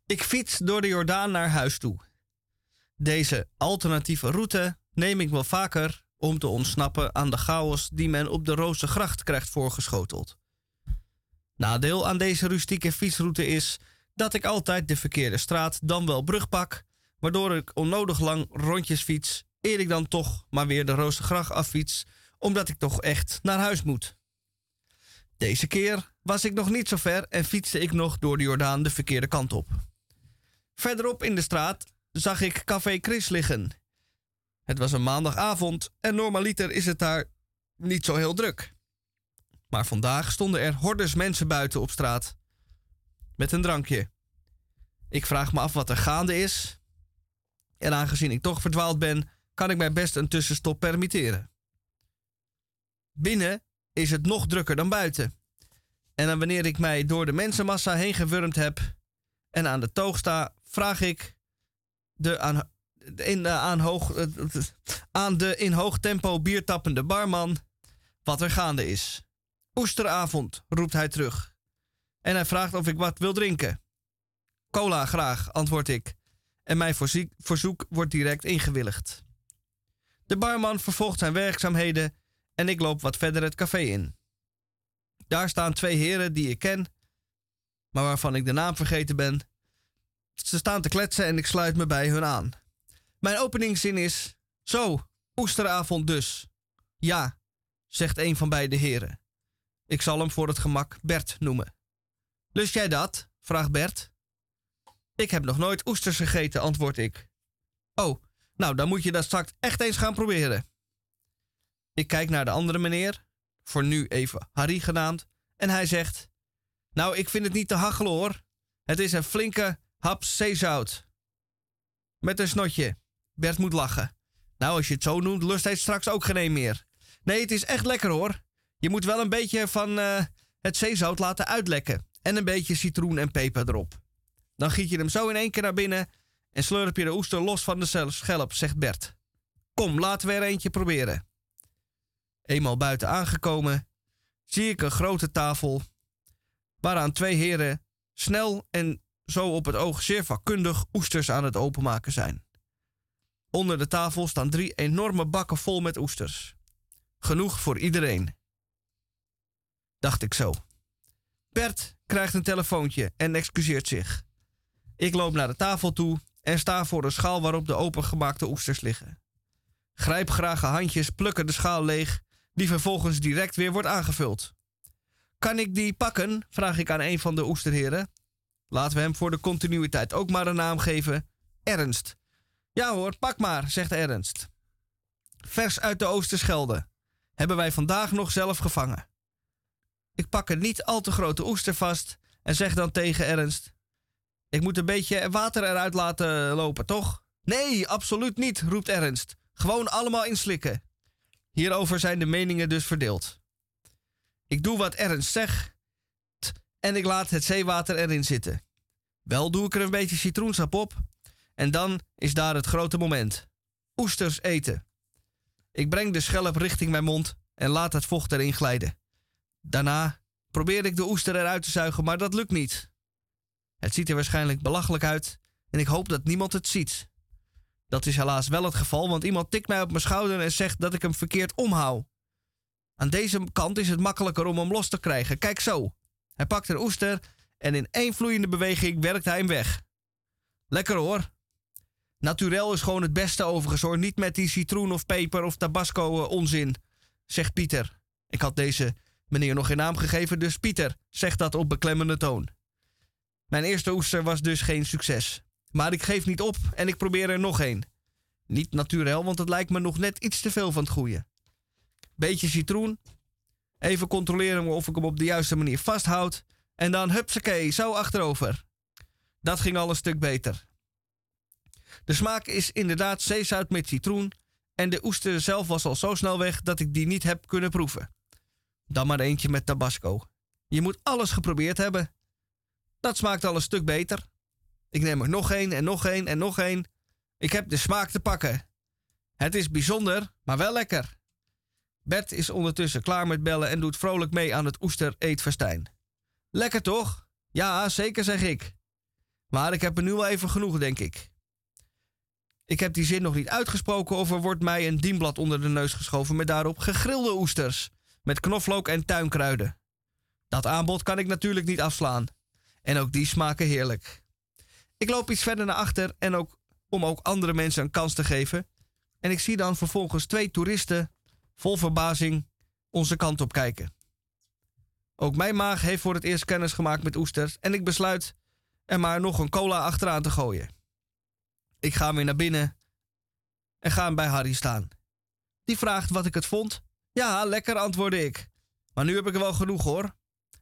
Ik fiets door de Jordaan naar huis toe. Deze alternatieve route neem ik wel vaker om te ontsnappen aan de chaos die men op de Rozengracht krijgt voorgeschoteld. Nadeel aan deze rustieke fietsroute is dat ik altijd de verkeerde straat dan wel brug pak, waardoor ik onnodig lang rondjes fiets, eer ik dan toch maar weer de Rozengracht affiets, omdat ik toch echt naar huis moet. Deze keer was ik nog niet zo ver en fietste ik nog door de Jordaan de verkeerde kant op. Verderop in de straat zag ik Café Chris liggen. Het was een maandagavond en normaliter is het daar niet zo heel druk. Maar vandaag stonden er hordes mensen buiten op straat. Met een drankje. Ik vraag me af wat er gaande is. En aangezien ik toch verdwaald ben, kan ik mij best een tussenstop permitteren. Binnen is het nog drukker dan buiten. En dan wanneer ik mij door de mensenmassa heen gewurmd heb en aan de toog sta, vraag ik de aan, in, aan, hoog, aan de in hoog tempo biertappende barman wat er gaande is. Oesteravond, roept hij terug. En hij vraagt of ik wat wil drinken. Cola graag, antwoord ik. En mijn verzoek wordt direct ingewilligd. De barman vervolgt zijn werkzaamheden en ik loop wat verder het café in. Daar staan twee heren die ik ken, maar waarvan ik de naam vergeten ben. Ze staan te kletsen en ik sluit me bij hun aan. Mijn openingszin is: Zo, oesteravond dus. Ja, zegt een van beide heren. Ik zal hem voor het gemak Bert noemen. Lust jij dat? vraagt Bert. Ik heb nog nooit oesters gegeten, antwoord ik. Oh, nou dan moet je dat straks echt eens gaan proberen. Ik kijk naar de andere meneer, voor nu even Harry genaamd, en hij zegt: Nou, ik vind het niet te hachelen hoor. Het is een flinke hap zeezout. Met een snotje. Bert moet lachen. Nou, als je het zo noemt, lust hij straks ook geen meer. Nee, het is echt lekker hoor. Je moet wel een beetje van uh, het zeezout laten uitlekken. En een beetje citroen en peper erop. Dan giet je hem zo in één keer naar binnen en slurp je de oester los van de schelp, zegt Bert. Kom, laten we er eentje proberen. Eenmaal buiten aangekomen, zie ik een grote tafel waaraan twee heren snel en zo op het oog zeer vakkundig oesters aan het openmaken zijn. Onder de tafel staan drie enorme bakken vol met oesters. Genoeg voor iedereen. Dacht ik zo. Bert krijgt een telefoontje en excuseert zich. Ik loop naar de tafel toe en sta voor een schaal waarop de opengemaakte oesters liggen. Grijpgrage handjes plukken de schaal leeg, die vervolgens direct weer wordt aangevuld. Kan ik die pakken? vraag ik aan een van de oesterheren. Laten we hem voor de continuïteit ook maar een naam geven. Ernst. Ja hoor, pak maar, zegt Ernst. Vers uit de Oosterschelde. Hebben wij vandaag nog zelf gevangen. Ik pak een niet al te grote oester vast en zeg dan tegen Ernst: Ik moet een beetje water eruit laten lopen, toch? Nee, absoluut niet, roept Ernst. Gewoon allemaal inslikken. Hierover zijn de meningen dus verdeeld. Ik doe wat Ernst zegt en ik laat het zeewater erin zitten. Wel doe ik er een beetje citroensap op en dan is daar het grote moment. Oesters eten. Ik breng de schelp richting mijn mond en laat het vocht erin glijden. Daarna probeer ik de oester eruit te zuigen, maar dat lukt niet. Het ziet er waarschijnlijk belachelijk uit en ik hoop dat niemand het ziet. Dat is helaas wel het geval, want iemand tikt mij op mijn schouder en zegt dat ik hem verkeerd omhoud. Aan deze kant is het makkelijker om hem los te krijgen. Kijk zo. Hij pakt een oester en in één vloeiende beweging werkt hij hem weg. Lekker hoor. Naturel is gewoon het beste overigens hoor. Niet met die citroen of peper of tabasco uh, onzin, zegt Pieter. Ik had deze meneer nog geen naam gegeven, dus Pieter zegt dat op beklemmende toon. Mijn eerste oester was dus geen succes. Maar ik geef niet op en ik probeer er nog een. Niet naturel, want het lijkt me nog net iets te veel van het goede. Beetje citroen. Even controleren of ik hem op de juiste manier vasthoud. En dan hupsakee, zo achterover. Dat ging al een stuk beter. De smaak is inderdaad zeezout met citroen. En de oester zelf was al zo snel weg dat ik die niet heb kunnen proeven. Dan maar eentje met tabasco. Je moet alles geprobeerd hebben. Dat smaakt al een stuk beter. Ik neem er nog één en nog één en nog één. Ik heb de smaak te pakken. Het is bijzonder, maar wel lekker. Bert is ondertussen klaar met bellen en doet vrolijk mee aan het oester-eetfestijn. Lekker toch? Ja, zeker zeg ik. Maar ik heb er nu wel even genoeg, denk ik. Ik heb die zin nog niet uitgesproken of er wordt mij een dienblad onder de neus geschoven met daarop gegrilde oesters met knoflook en tuinkruiden. Dat aanbod kan ik natuurlijk niet afslaan. En ook die smaken heerlijk. Ik loop iets verder naar achter en ook om ook andere mensen een kans te geven. En ik zie dan vervolgens twee toeristen vol verbazing onze kant op kijken. Ook mijn maag heeft voor het eerst kennis gemaakt met oesters en ik besluit er maar nog een cola achteraan te gooien. Ik ga weer naar binnen en ga bij Harry staan. Die vraagt wat ik het vond. Ja, lekker, antwoordde ik. Maar nu heb ik er wel genoeg hoor.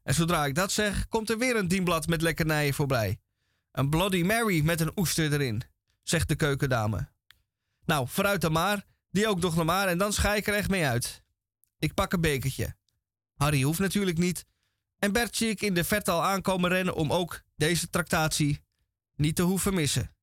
En zodra ik dat zeg, komt er weer een dienblad met lekkernijen voorbij. Een Bloody Mary met een oester erin, zegt de keukendame. Nou, vooruit dan maar, die ook nog maar en dan schij ik er echt mee uit. Ik pak een bekertje. Harry hoeft natuurlijk niet. En Bert zie ik in de verte al aankomen rennen om ook deze tractatie niet te hoeven missen.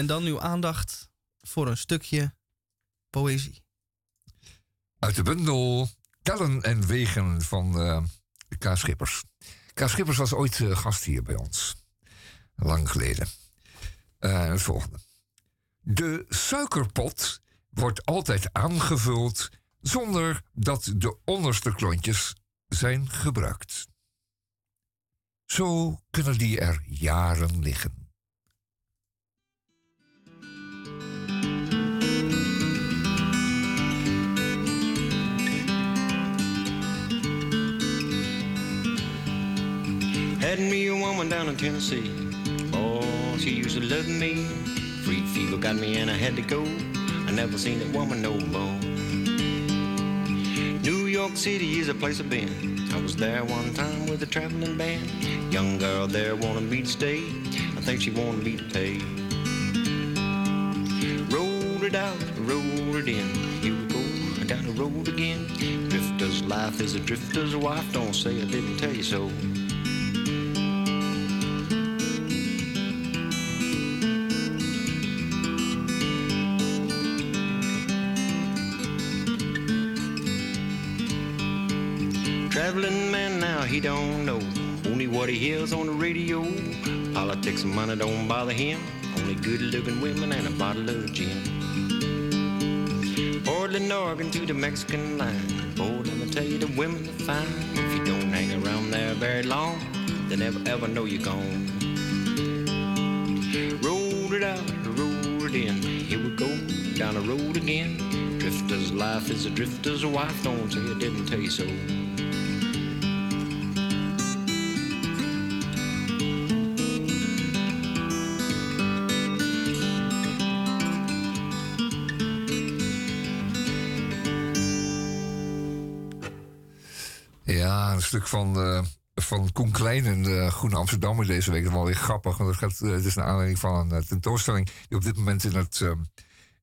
En dan uw aandacht voor een stukje poëzie. Uit de bundel Tellen en Wegen van uh, K. Schippers. K. Schippers was ooit uh, gast hier bij ons. Lang geleden. Uh, het volgende. De suikerpot wordt altijd aangevuld zonder dat de onderste klontjes zijn gebruikt. Zo kunnen die er jaren liggen. Had me a woman down in Tennessee. Oh, she used to love me. Free fever got me and I had to go. I never seen that woman no more. New York City is a place I've been. I was there one time with a traveling band. Young girl there wanted me to stay. I think she wanted me to pay. Rolled it out, rolled it in. Here we go, down the road again. Drifter's life is a drifter's wife. Don't say I didn't tell you so. Traveling man now, he don't know only what he hears on the radio. Politics and money don't bother him. Only good looking women and a bottle of gin. Portland, Oregon to the Mexican line. Boy, let me tell you, the women are fine. If you don't hang around there very long, they never ever know you're gone. Roll it out, roll it in. Here we go, down the road again. Drifter's life is a drifter's wife. Don't say I didn't tell you so. Stuk van, uh, van Koen Klein in de Groene Amsterdammer deze week. Dat is wel weer grappig, want het, gaat, uh, het is een aanleiding van een tentoonstelling die op dit moment in het,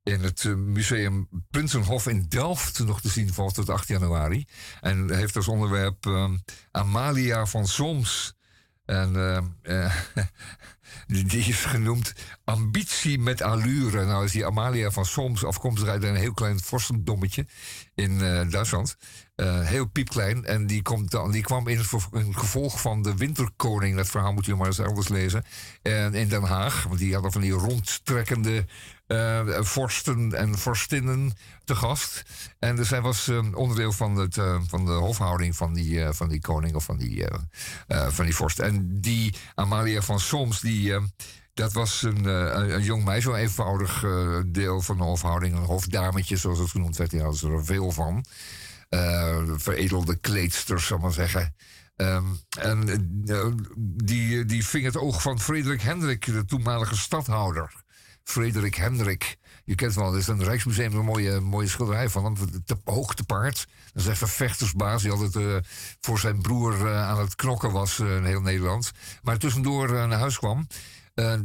in het museum Prinsenhof in Delft nog te zien valt tot 8 januari. En heeft als onderwerp Amalia van Soms. En die, die is genoemd Ambitie met allure. Nou is die Amalia van Soms afkomstig uit een heel klein vorstendommetje in Duitsland. Uh, heel piepklein. En die, komt dan, die kwam in het, gevolg van de Winterkoning. Dat verhaal moet je maar eens elders lezen. En in Den Haag. Want die hadden van die rondtrekkende uh, vorsten en vorstinnen te gast. En dus zij was uh, onderdeel van, het, van de hofhouding van die, van die koning of van die, van die vorst. En die Amalia van Soms, die. Dat was een, een, jong meisje, een eenvoudig deel van de hofhouding. Een hofdametje, zoals het genoemd werd. Die hadden ze er veel van veredelde kleedsters, zal maar zeggen. Um, en die, die ving het oog van Frederik Hendrik, de toenmalige stadhouder. Frederik Hendrik. Je kent wel, er is een Rijksmuseum een mooie, mooie schilderij van hem. Te hoog te paard. Dat is echt een vechtersbaas die altijd uh, voor zijn broer aan het knokken was in heel Nederland. Maar tussendoor naar huis kwam.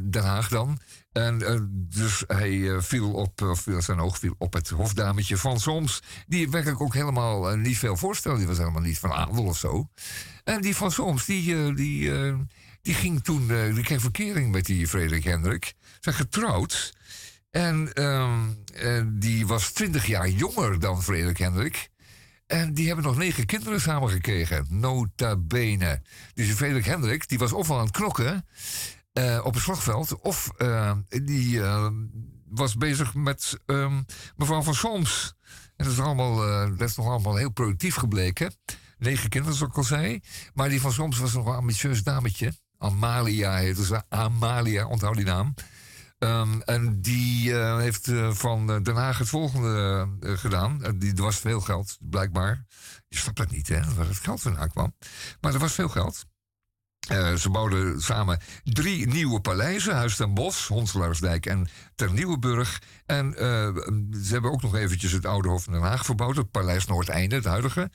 Den Haag dan. En dus hij viel op, of zijn oog viel op het hofdametje van Soms. Die werkelijk ook helemaal niet veel voorstelde. Die was helemaal niet van adel of zo. En die van Soms, die, die, die ging toen, die kreeg verkering met die Frederik Hendrik. Zijn getrouwd. En ehm, die was twintig jaar jonger dan Frederik Hendrik. En die hebben nog negen kinderen samen gekregen. Nota bene. Dus Frederik Hendrik, die was ofwel aan het knokken. Uh, op het slagveld. Of uh, die was bezig met um, mevrouw van Soms. En dat is, allemaal, dat is nog allemaal heel productief gebleken. Negen kinderen, zoals ik al zei. Maar die van Soms was nog een ambitieus dametje. Amalia heette ze. Amalia, onthoud die naam. Um, en die heeft van Den Haag het volgende gedaan. die, er was veel geld, blijkbaar. Je snapt dat niet, hè, waar het geld vandaan kwam. Maar er was veel geld. Ze bouwden samen drie nieuwe paleizen: Huis ten Bosch, Honselaarsdijk en Ter Nieuweburg. En ze hebben ook nog eventjes het Oude Hof in Den Haag verbouwd, het Paleis Noordeinde, het huidige.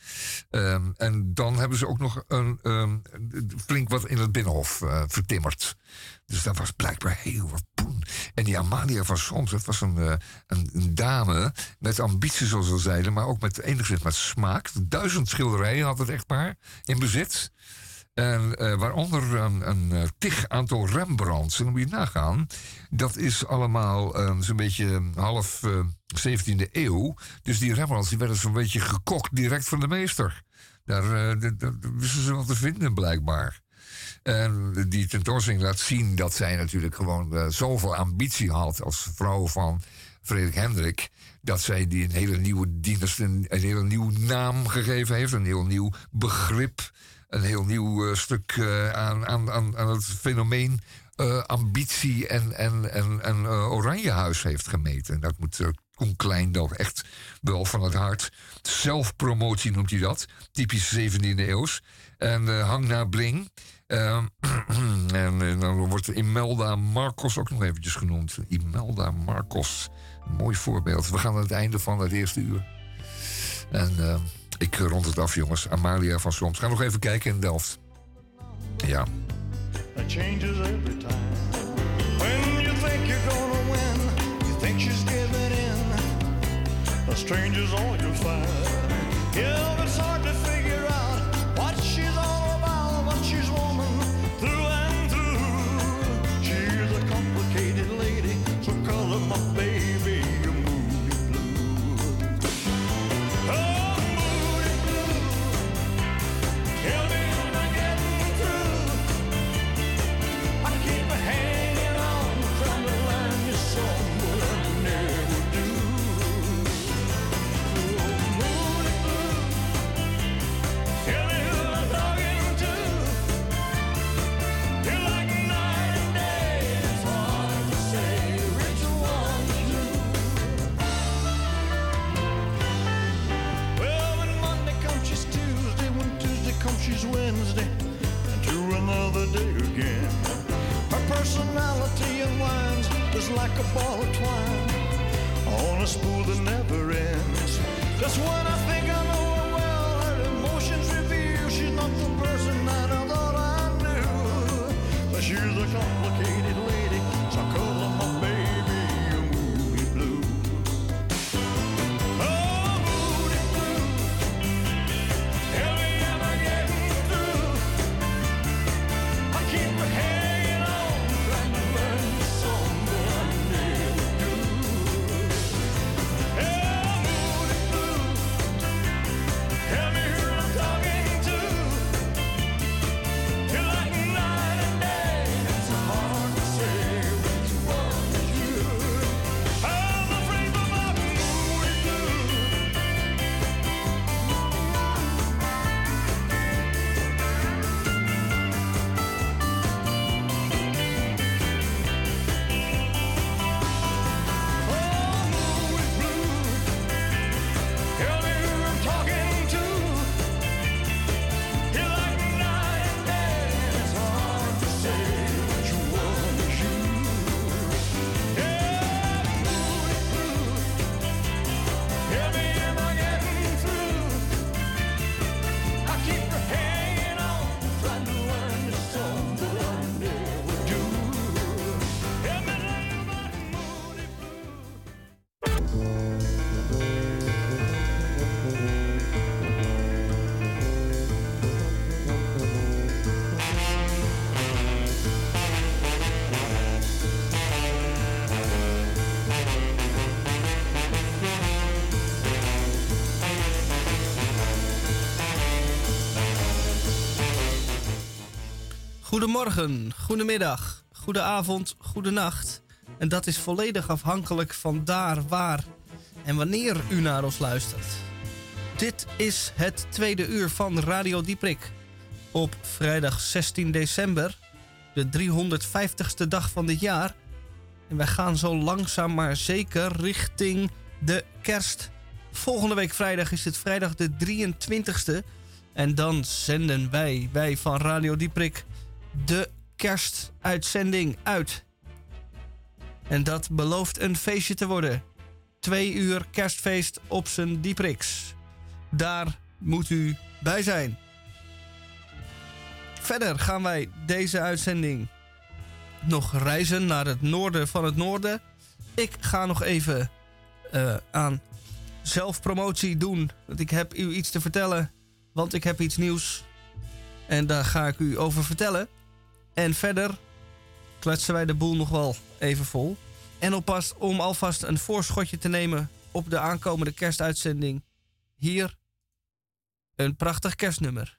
Um, en dan hebben ze ook nog een, um, flink wat in het Binnenhof vertimmerd. Dus dat was blijkbaar heel wat poen. En die Amalia van Soms, dat was een, een, een, dame met ambitie, zoals we zeiden, maar ook met enigszins met smaak. Duizend schilderijen had het echtpaar in bezit. En waaronder een, een tig aantal Rembrandts. En moet je nagaan. Dat is allemaal zo'n beetje half 17e eeuw. Dus die Rembrandts die werden zo'n beetje gekocht direct van de meester. Daar wisten ze wat te vinden, blijkbaar. En die tentoonstelling laat zien dat zij natuurlijk gewoon uh, zoveel ambitie had als vrouw van Frederik Hendrik. Dat zij die een hele nieuwe dienst, een, een hele nieuwe naam gegeven heeft, een heel nieuw begrip, een heel nieuw uh, stuk uh, aan, aan, aan, aan, het fenomeen ambitie en, en, en, en Oranjehuis heeft gemeten. Dat moet Koen Klein echt wel van het hart. Zelfpromotie noemt hij dat, typisch 17e eeuws. En hang naar bling. Uh, en, dan wordt Imelda Marcos ook nog eventjes genoemd. Imelda Marcos. Mooi voorbeeld. We gaan aan het einde van het eerste uur. En uh, ik rond het af, jongens. Amalia van Soms. Ga nog even kijken in Delft. Ja. It changes every time. When you think you're gonna win, you think she's giving in. A stranger's all you find. Yeah, it's hard to again. Her personality unwinds just like a ball of twine on a spool that never ends. Just when I Goedemorgen, goedemiddag, goedenavond, goedenacht. En dat is volledig afhankelijk van daar, waar en wanneer u naar ons luistert. Dit is het tweede uur van Radio Dieprik. Op vrijdag 16 december, de 350ste dag van dit jaar. En wij gaan zo langzaam maar zeker richting de kerst. Volgende week vrijdag is het vrijdag de 23ste. En dan zenden wij, wij van Radio Dieprik, de kerstuitzending uit. En dat belooft een feestje te worden. Twee uur kerstfeest op zijn Diepriks. Daar moet u bij zijn. Verder gaan wij deze uitzending nog reizen naar het noorden van het noorden. Ik ga nog even eh, aan zelfpromotie doen. Want ik heb u iets te vertellen. Want ik heb iets nieuws. En daar ga ik u over vertellen. En verder kletsen wij de boel nog wel even vol. En oppast om alvast een voorschotje te nemen op de aankomende kerstuitzending. Hier een prachtig kerstnummer.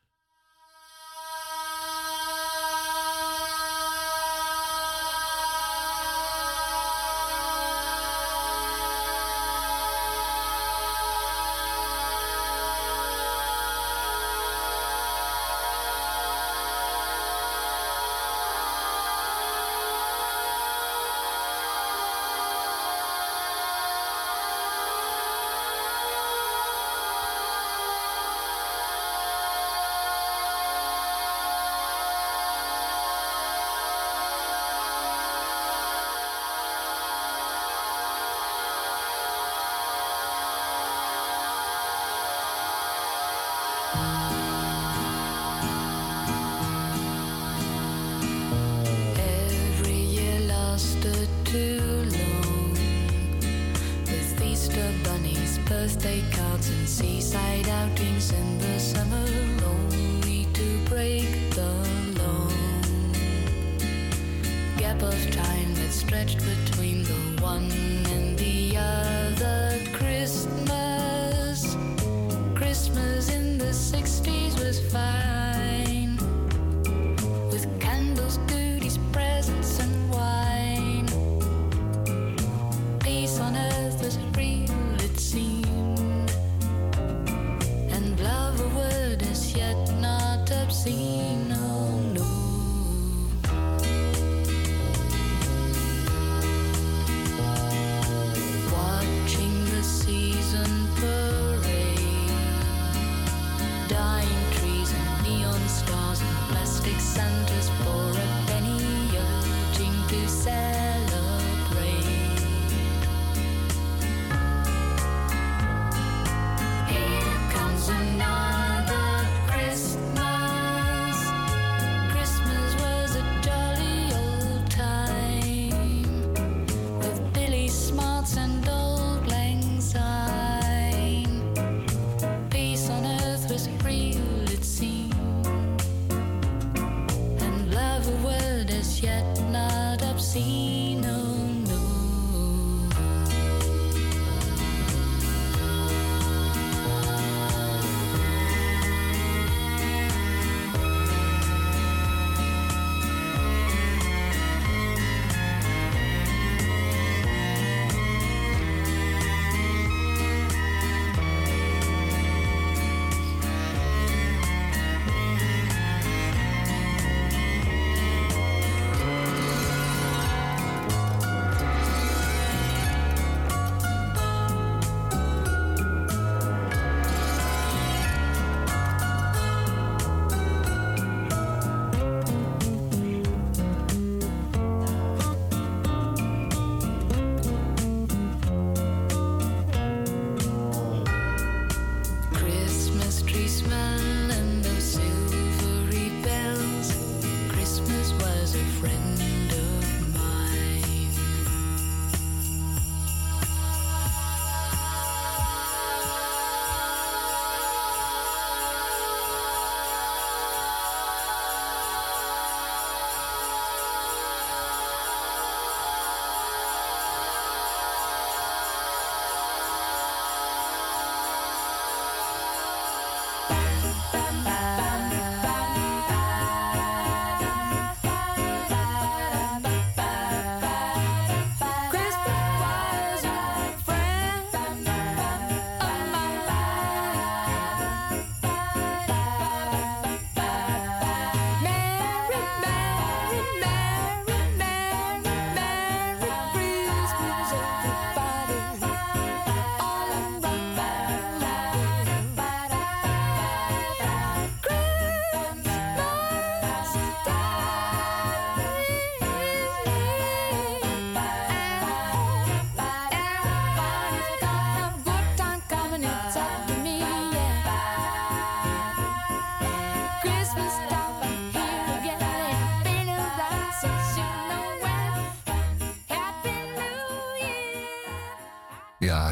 just pull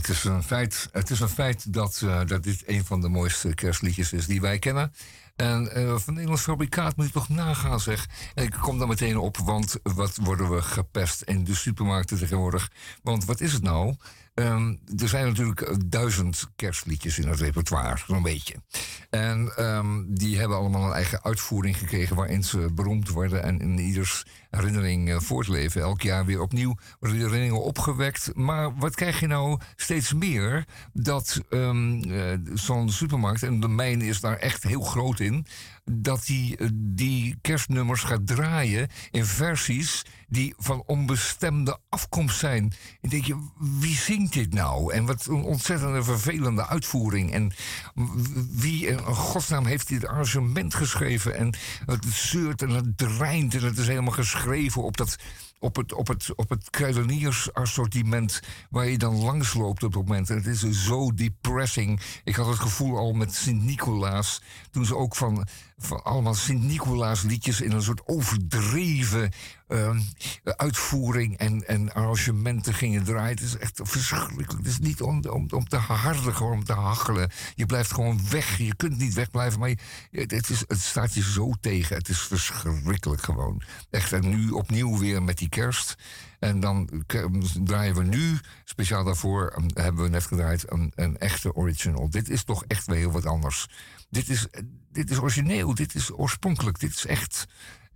het is een feit, het is een feit dat, uh, dat dit een van de mooiste kerstliedjes is die wij kennen. En uh, van Nederlands fabrikaat moet je toch nagaan, zeg. Ik kom daar meteen op, want wat worden we gepest in de supermarkten tegenwoordig? Want wat is het nou? Um, er zijn natuurlijk eh, duizend kerstliedjes in het repertoire, zo'n beetje. En um, die hebben allemaal een eigen uitvoering gekregen waarin ze beroemd worden en in ieders herinnering uh, voortleven. Elk jaar weer opnieuw worden die herinneringen opgewekt. Maar wat krijg je nou steeds meer? Dat um, zo'n supermarkt, en de mijne is daar echt heel groot in, dat die, die kerstnummers gaat draaien in versies die van onbestemde afkomst zijn. En denk je, wie zingt dit nou? En wat een ontzettende vervelende uitvoering. En wie in godsnaam heeft dit arrangement geschreven? En het zeurt en het dreint en het is helemaal geschreven op dat op het, op het, op het kruideniersassortiment waar je dan langs loopt op het moment. En het is zo depressing. Ik had het gevoel al met Sint-Nicolaas, toen ze ook van, van allemaal Sint-Nicolaas liedjes in een soort overdreven uh, uitvoering en, en arrangementen gingen draaien. Het is echt verschrikkelijk. Het is niet om, om, om te harden, gewoon om te hachelen. Je blijft gewoon weg. Je kunt niet wegblijven, maar je, het, is, het staat je zo tegen. Het is verschrikkelijk gewoon. Echt, en nu opnieuw weer met die kerst. En dan draaien we nu, speciaal daarvoor, hebben we net gedraaid, een, een echte original. Dit is toch echt weer heel wat anders. Dit is, dit is origineel, dit is oorspronkelijk, dit is echt.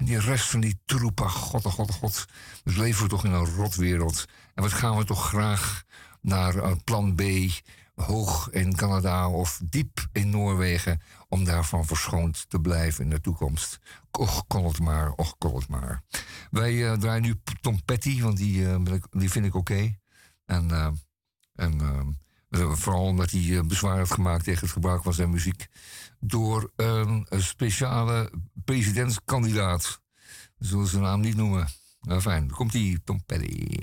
En die rest van die troepen, god, oh god, oh god. Dus leven we toch in een rotwereld. En wat gaan we toch graag naar een plan B, hoog in Canada of diep in Noorwegen, om daarvan verschoond te blijven in de toekomst. Och, kon het maar, och, kon het maar. Wij uh, draaien nu Tom Petty, want die, uh, die vind ik oké. En, uh, en vooral omdat hij bezwaar heeft gemaakt tegen het gebruik van zijn muziek door een speciale presidentskandidaat. We zullen zijn naam niet noemen. Nou, fijn, komt die Tom Petty.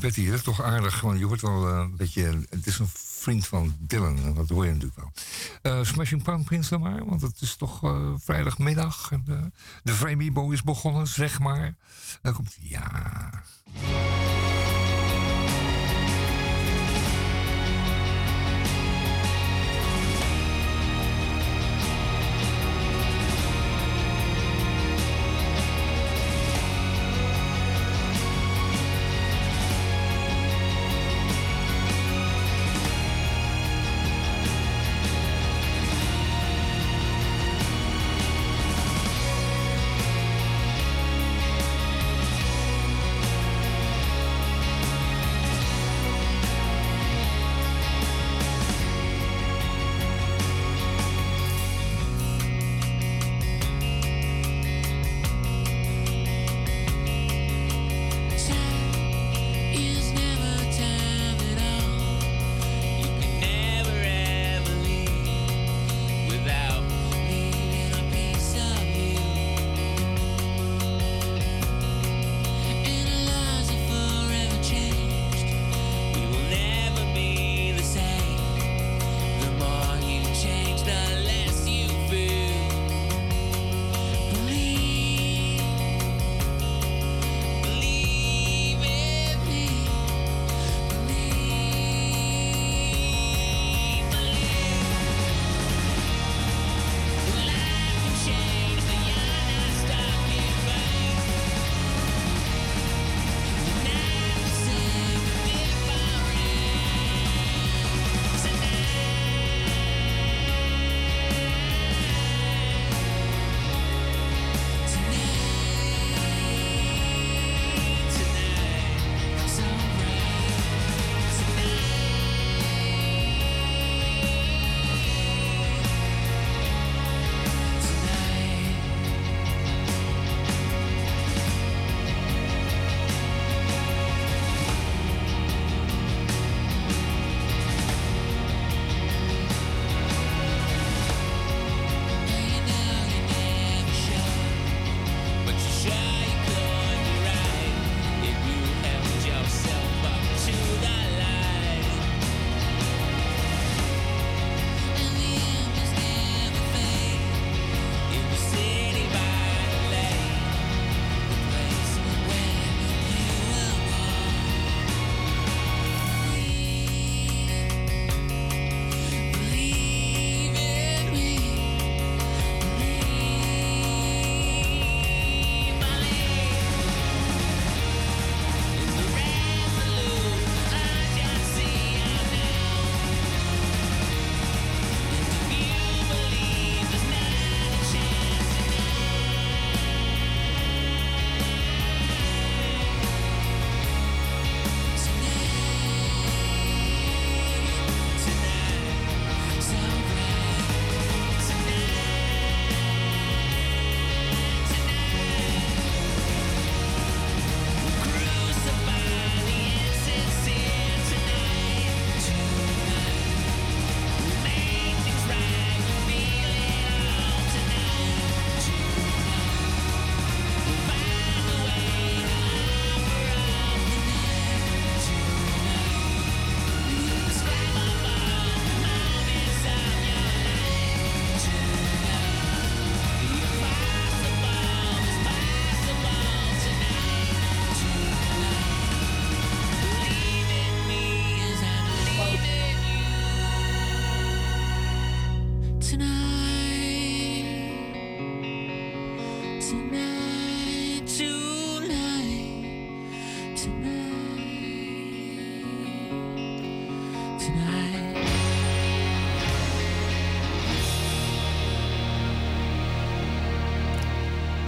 Petty, dat is toch aardig, want je hoort wel eh, een beetje... Het is een vriend van Dylan, dat hoor je natuurlijk wel. Eh, Smashing Pumpkins dan maar, want het is toch eh, vrijdagmiddag. En, de Framebo is begonnen, zeg maar. Dan komt ja...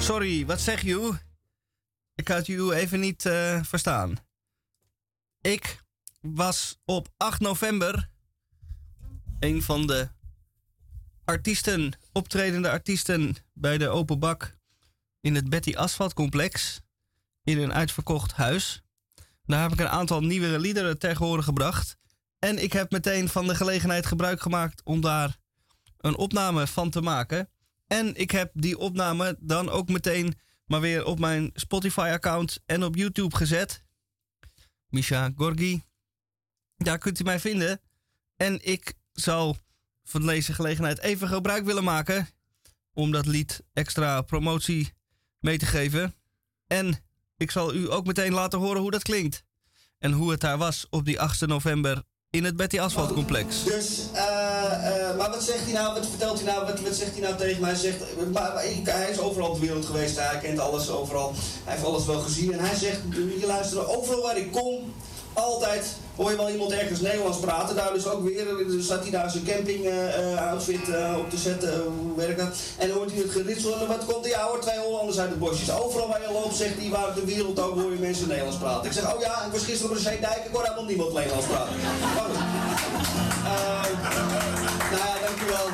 Sorry, wat zeg je? Ik had je even niet uh, verstaan. Ik was op 8 november een van de artiesten, optredende artiesten bij de Open Bak in het Betty Asphalt Complex in een uitverkocht huis. Daar heb ik een aantal nieuwere liederen tegen gebracht. En ik heb meteen van de gelegenheid gebruik gemaakt om daar een opname van te maken. En ik heb die opname dan ook meteen maar weer op mijn Spotify-account en op YouTube gezet. Misha Gorgi. Daar kunt u mij vinden. En ik zal van deze gelegenheid even gebruik willen maken om dat lied extra promotie mee te geven. En ik zal u ook meteen laten horen hoe dat klinkt. En hoe het daar was op die 8 november in het Betty Asphalt complex. Dus, uh, uh, maar wat zegt hij nou, wat vertelt hij nou, wat, wat zegt hij nou tegen mij? Hij zegt, hij is overal de wereld geweest, hij kent alles overal, hij heeft alles wel gezien. En hij zegt, je luisteren, overal waar ik kom, altijd hoor je wel iemand ergens Nederlands praten. Daar dus ook weer, dus zat hij daar zijn camping uh, outfit op te zetten, hoe werkt dat? En dan hoort hij het geritsel en wat komt die oude twee Hollanders uit de bosjes. Overal waar je loopt, zegt hij, waar de wereld ook hoor je mensen Nederlands praten. Ik zeg, oh ja, ik was gisteren op de Zeedijk, ik hoor helemaal niemand Nederlands praten. Maar goed. nou ja, dankjewel.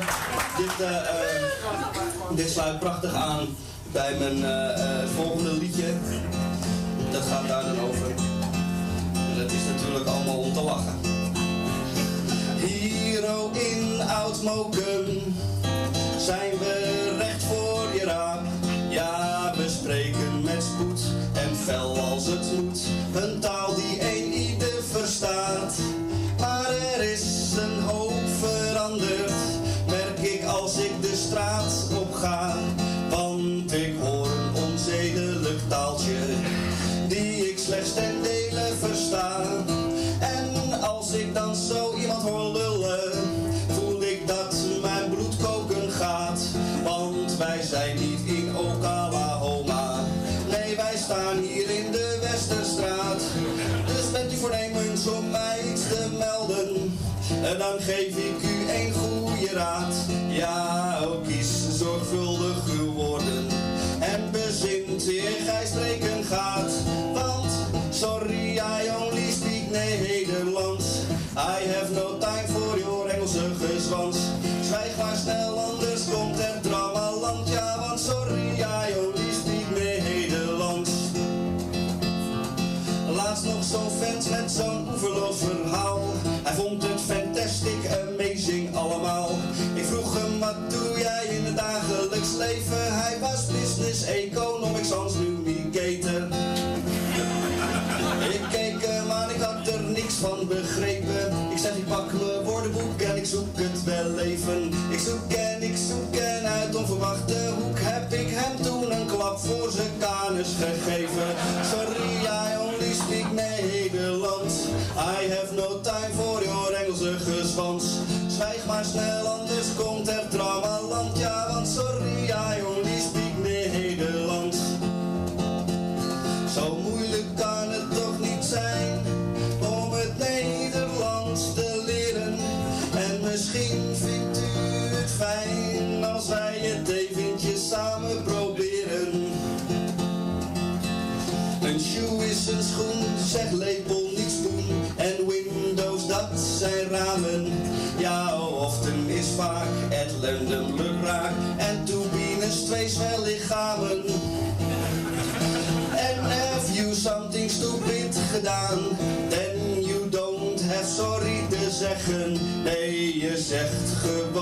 Dit, dit sluit prachtig aan bij mijn volgende liedje. Dat gaat daar dan over het is natuurlijk allemaal om te lachen. Hier in Oud-Moken zijn we recht voor je raam. Ja, we spreken met spoed en fel als het moet. Een taal die en kanus gegeven. Sorry, I only speak Nederlands. I have no time for your Engelse gezwans. Zwijg maar snel, twee zwellichamen. And have you something stupid gedaan? Then you don't have sorry te zeggen. Nee, je zegt gewoon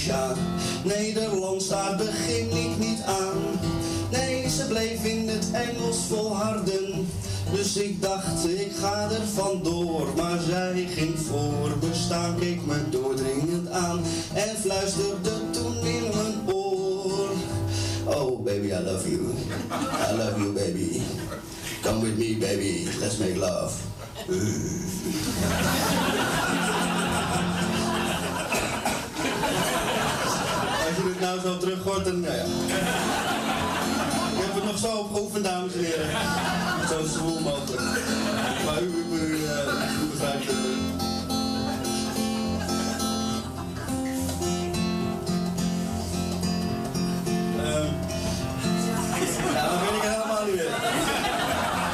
Misha. Nederlands, daar begin ik niet aan. Nee, ze bleef in het Engels volharden. Dus ik dacht, ik ga er vandoor. Maar zij ging voor me staan, keek me doordringend aan. En fluisterde toen in mijn oor. Oh baby, I love you. I love you baby. Come with me baby, let's make love. nou zo terug hoort, dan ja. Ik heb het nog zo opgeoefend, dames en heren. Zo zwoel mogelijk. Maar u, u, u, uh, u begrijpt het. Ehm, ja, dan ben ik helemaal niet.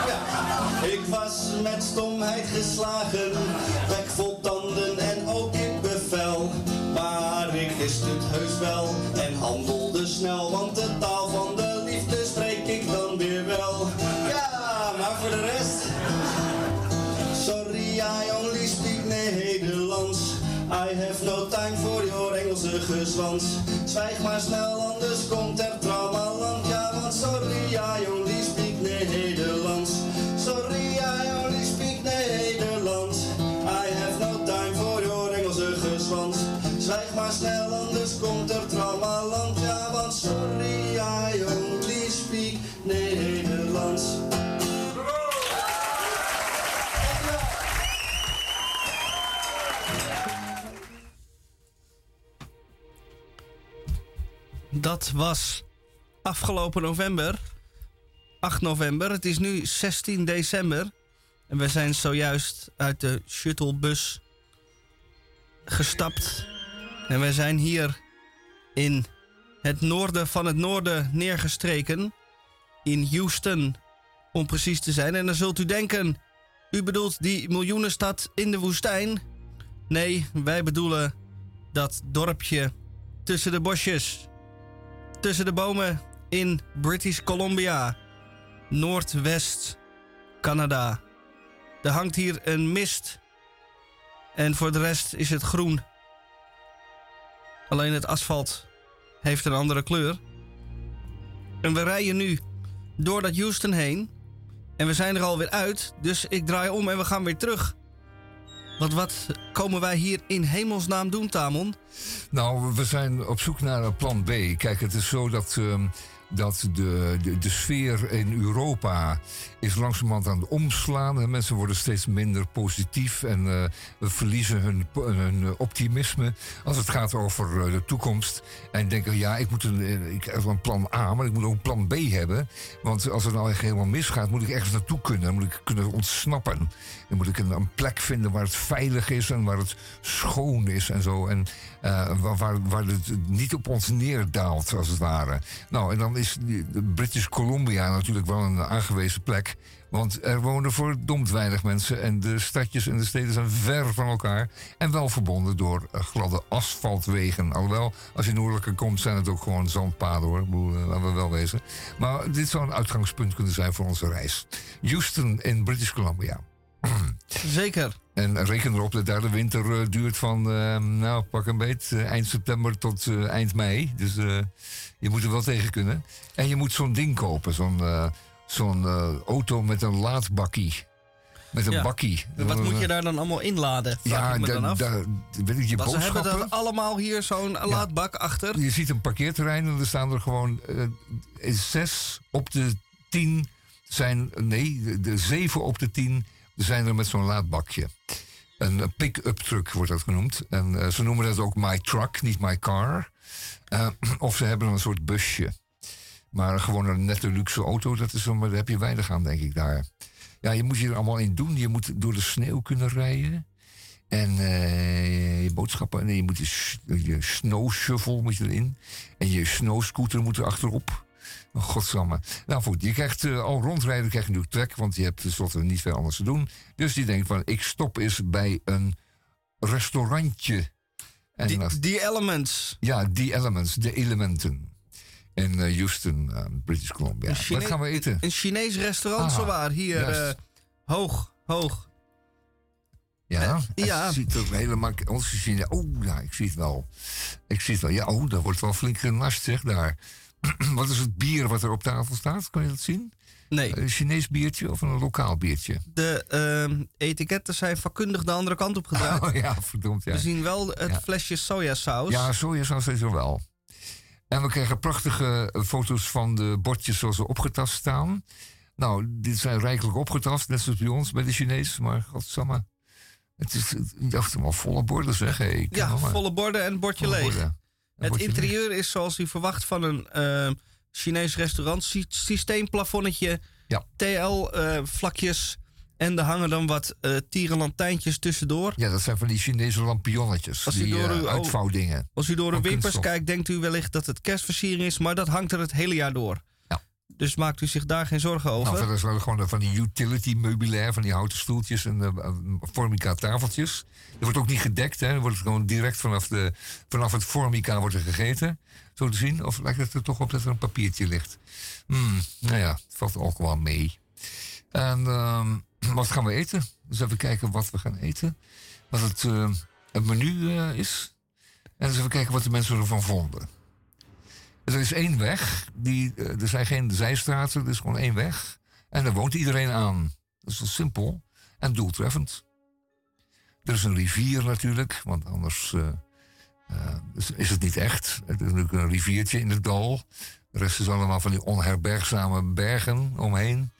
Ja. Ik was met stomheid geslagen, bek vol tanden en ook in bevel. Maar ik wist het heus wel want de taal van de liefde spreek ik dan weer wel. Ja, maar voor de rest. Sorry, I only speak Nederlands. I have no time for your Engelse gezwans. Zwijg maar snel, Dat was afgelopen november. 8 november. Het is nu 16 december. En we zijn zojuist uit de shuttlebus gestapt. En we zijn hier in het noorden van het noorden neergestreken. In Houston, om precies te zijn. En dan zult u denken, u bedoelt die miljoenenstad in de woestijn? Nee, wij bedoelen dat dorpje tussen de bosjes. Tussen de bomen in British Columbia, Noordwest Canada. Er hangt hier een mist en voor de rest is het groen. Alleen het asfalt heeft een andere kleur. En we rijden nu door dat Houston heen. En we zijn er alweer uit, dus ik draai om en we gaan weer terug. Want wat komen wij hier in hemelsnaam doen, Tamon? Nou, we zijn op zoek naar een plan B. Kijk, het is zo dat, ehm, dat de, de, de sfeer in Europa is langzamerhand aan het omslaan. En mensen worden steeds minder positief en eh, we verliezen hun, optimisme als het gaat over eh, de toekomst. En denken, ja, ik moet een, eh, ik heb een plan A, maar ik moet ook een plan B hebben. Want als het nou echt helemaal misgaat, moet ik ergens naartoe kunnen. Dan moet ik kunnen ontsnappen. Dan moet ik een, plek vinden waar het veilig is en waar het schoon is en zo. En waar, waar het niet op ons neerdaalt, als het ware. Nou, en dan is British Columbia natuurlijk wel een aangewezen plek. Want er wonen verdomd weinig mensen en de stadjes en de steden zijn ver van elkaar. En wel verbonden door gladde asfaltwegen. Alhoewel, als je noordelijker komt, zijn het ook gewoon zandpaden hoor. Laten we wel wezen. Maar dit zou een uitgangspunt kunnen zijn voor onze reis. Houston in British Columbia. Zeker. En reken erop dat daar de winter uh, duurt van, uh, nou pak een beet, uh, eind september tot eind mei. Dus je moet er wel tegen kunnen. En je moet zo'n ding kopen, zo'n zo'n auto met een laadbakkie. Met een ja. bakkie. Wat moet je daar dan allemaal inladen? Ja, daar weet ik je Want boodschappen. Ze hebben allemaal hier zo'n ja. laadbak achter. Je ziet een parkeerterrein en er staan er gewoon zes op de tien zijn, nee, de, de zeven op de tien zijn er met zo'n laadbakje. Een pick-up truck wordt dat genoemd. En uh, ze noemen dat ook my truck, niet my car. Uh, of ze hebben een soort busje. Maar gewoon een nette luxe auto, dat is, daar heb je weinig aan, denk ik daar. Ja, je moet je er allemaal in doen. Je moet door de sneeuw kunnen rijden. En uh, je boodschappen, nee, je moet je, je snow shovel moet je erin. En je snow scooter moet er achterop. Oh, godsamme. Nou goed, je krijgt uh, al rondrijden, krijg je nu trek, want je hebt tenslotte niet veel anders te doen. Dus die denkt van, ik stop eens bij een restaurantje. En die, die Elements. Ja, die Elements, de elementen. In uh, Houston, uh, British Columbia. Wat gaan we eten? Een Chinees restaurant, ah, zowaar. Hier, hoog, hoog. Ja, ja. Het ziet er helemaal... Onze. Oh, ja, ik zie het wel. Ik zie het wel. Ja, oh, daar wordt wel flink genast, zeg, daar. wat is het bier wat er op tafel staat? Kan je dat zien? Nee. Een Chinees biertje of een lokaal biertje? De ehm, etiketten zijn vakkundig de andere kant op gedraaid. Oh ja, verdomd, ja. We zien wel het Ja. flesje sojasaus. Ja, sojasaus is er wel. En we krijgen prachtige eh, foto's van de bordjes zoals ze opgetast staan. Nou, dit zijn rijkelijk opgetast, net zoals bij ons, bij de Chinezen. Maar godsamme, het is, ik dacht hem al volle borden zeg. Hey, ik Ja, volle borden en bordje volle leeg. borden. Het bordje leeg. interieur is zoals u verwacht van een ehm, Chinees restaurant. Sy- systeemplafonnetje, Ja. TL-vlakjes. En er hangen dan wat eh tierenlantijntjes tussendoor. Ja, dat zijn van die Chinese lampionnetjes. Als u die door eh, uw- uitvouwdingen. Als u door de wimpers kijkt, denkt u wellicht dat het kerstversiering is, maar dat hangt er het hele jaar door. Ja. Dus maakt u zich daar geen zorgen over. Nou, verder zijn er gewoon van die utility meubilair, van die houten stoeltjes en eh, eh, formica tafeltjes. Er wordt ook niet gedekt, hè. Er wordt gewoon direct vanaf, de, vanaf het formica wordt er gegeten. Zo te zien. Of lijkt het er toch op dat er een papiertje ligt? Hmm, nou ja, het valt ook wel mee. En ehm, wat gaan we eten? Dus even kijken wat we gaan eten. Wat het, eh, menu eh, is. En eens even kijken wat de mensen ervan vonden. Er is één weg. Die, eh, er zijn geen zijstraten, er is gewoon één weg. En daar woont iedereen aan. Dat is simpel en doeltreffend. Er is een rivier natuurlijk, want anders is het niet echt. Het is natuurlijk een riviertje in het dal. De rest is allemaal van die onherbergzame bergen omheen.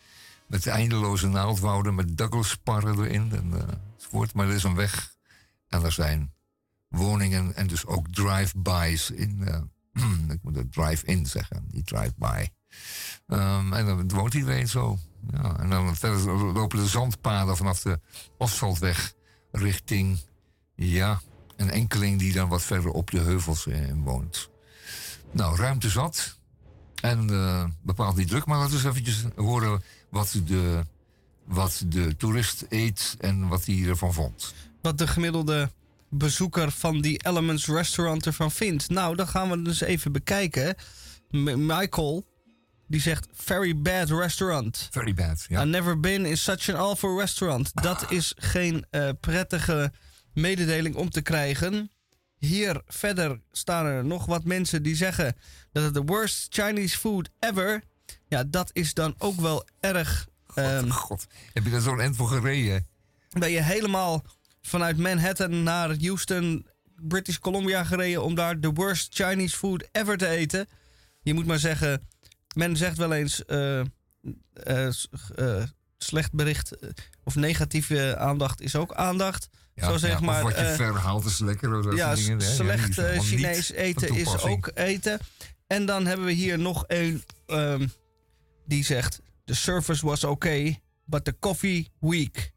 Met eindeloze naaldwouden, met Douglas-sparren erin eh, enzovoort. Maar er is een weg en er zijn woningen en dus ook drive-bys in... eh, ik moet het drive-in zeggen, niet drive-by. Ehm, en dan woont iedereen zo. Ja, en dan lopen de zandpaden vanaf de asfaltweg richting, ja, een enkeling die dan wat verder op de heuvels eh, woont. Nou, ruimte zat. En bepaald niet druk, maar laten we eens eventjes horen wat de, wat de toerist eet en wat hij ervan vond. Wat de gemiddelde bezoeker van die Elements Restaurant ervan vindt. Nou, dan gaan we dus even bekijken. M- Michael, die zegt: Very bad restaurant. Very bad, ja. I've never been in such an awful restaurant. Dat is geen eh, prettige mededeling om te krijgen. Hier verder staan er nog wat mensen die zeggen dat het de worst Chinese food ever. Ja, dat is dan ook wel erg. ehm, God, heb je daar zo'n eind voor gereden? ben je helemaal vanuit Manhattan naar Houston, British Columbia gereden om daar de worst Chinese food ever te eten. Je moet maar zeggen, men zegt wel eens eh, eh, eh, slecht bericht of negatieve aandacht is ook aandacht. Zo zeg ja, maar. Of wat je verhaalt is lekker. of ja, dingen. Ja, slecht Chinees eten is ook eten. En dan hebben we hier nog een ehm, die zegt: The service was okay, but the coffee weak.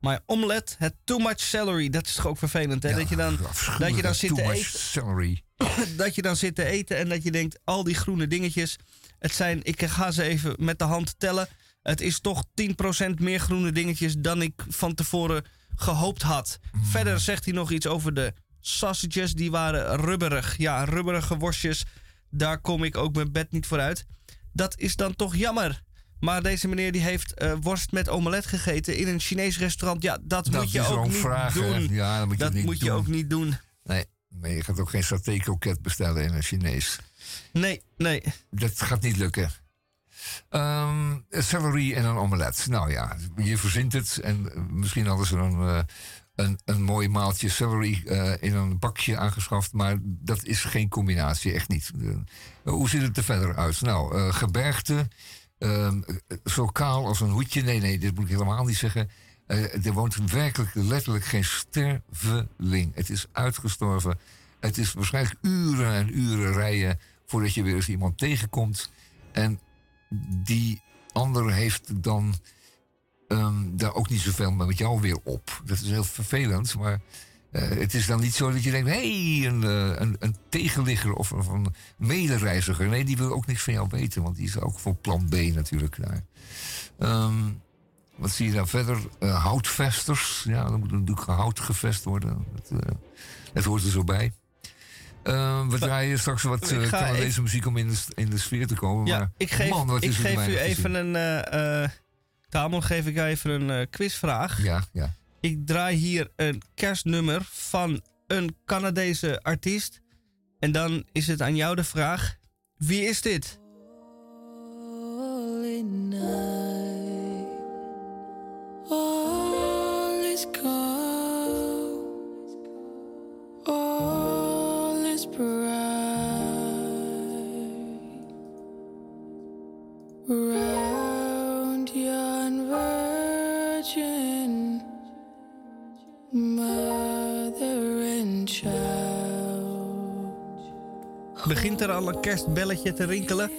My omelet had too much celery. Dat is toch ook vervelend, hè? Ja, dat, je dan, dat je dan zit te eten. celery. dat je dan zit te eten en dat je denkt: al die groene dingetjes. Het zijn, ik ga ze even met de hand tellen. Het is toch 10% meer groene dingetjes dan ik van tevoren gehoopt had. Mm. Verder zegt hij nog iets over de sausages. Die waren rubberig. Ja, rubberige worstjes. Daar kom ik ook mijn bed niet voor uit. Dat is dan toch jammer. Maar deze meneer die heeft eh, worst met omelet gegeten in een Chinees restaurant. Ja, dat, Dat moet je ook niet vraag, hè? doen. Ja, dat moet je dat niet moet je doen. ook niet doen. Nee, maar je gaat ook geen saté-kroket bestellen in een Chinees. Nee, nee. Dat gaat niet lukken. Ehm, celery en een omelet. Nou ja, je verzint het. En misschien hadden ze een, een, een mooi maaltje celery eh, in een bakje aangeschaft. Maar dat is geen combinatie, echt niet. Eh, hoe ziet het er verder uit? Nou, eh, gebergte. ehm, eh, zo kaal als een hoedje. Nee, nee, dit moet ik helemaal niet zeggen. Er woont werkelijk letterlijk geen sterveling. Het is uitgestorven. Het is waarschijnlijk uren en uren rijden voordat je weer eens iemand tegenkomt. En die ander heeft dan ehm, daar ook niet zoveel met jou weer op. Dat is heel vervelend, maar eh, het is dan niet zo dat je denkt... hé, hey, een, eh, een, een tegenligger of, of een medereiziger. Nee, die wil ook niks van jou weten, want die is ook voor plan B natuurlijk daar. Ehm, wat zie je dan verder? Eh, houtvesters. Ja, dan moet natuurlijk gehout gevest worden. Dat, dat hoort er zo bij. Eh, we draaien straks wat uh, Canadese even- muziek om in de, in de sfeer te komen. Ja, maar ik geef, man, wat ik geef u even zien. een. Tamon, geef ik jou even een eh, quizvraag. Ja, ja. Ik draai hier een kerstnummer van een Canadese artiest. En dan is het aan jou de vraag: wie is dit? Holy night, all Begint er al een kerstbelletje te rinkelen?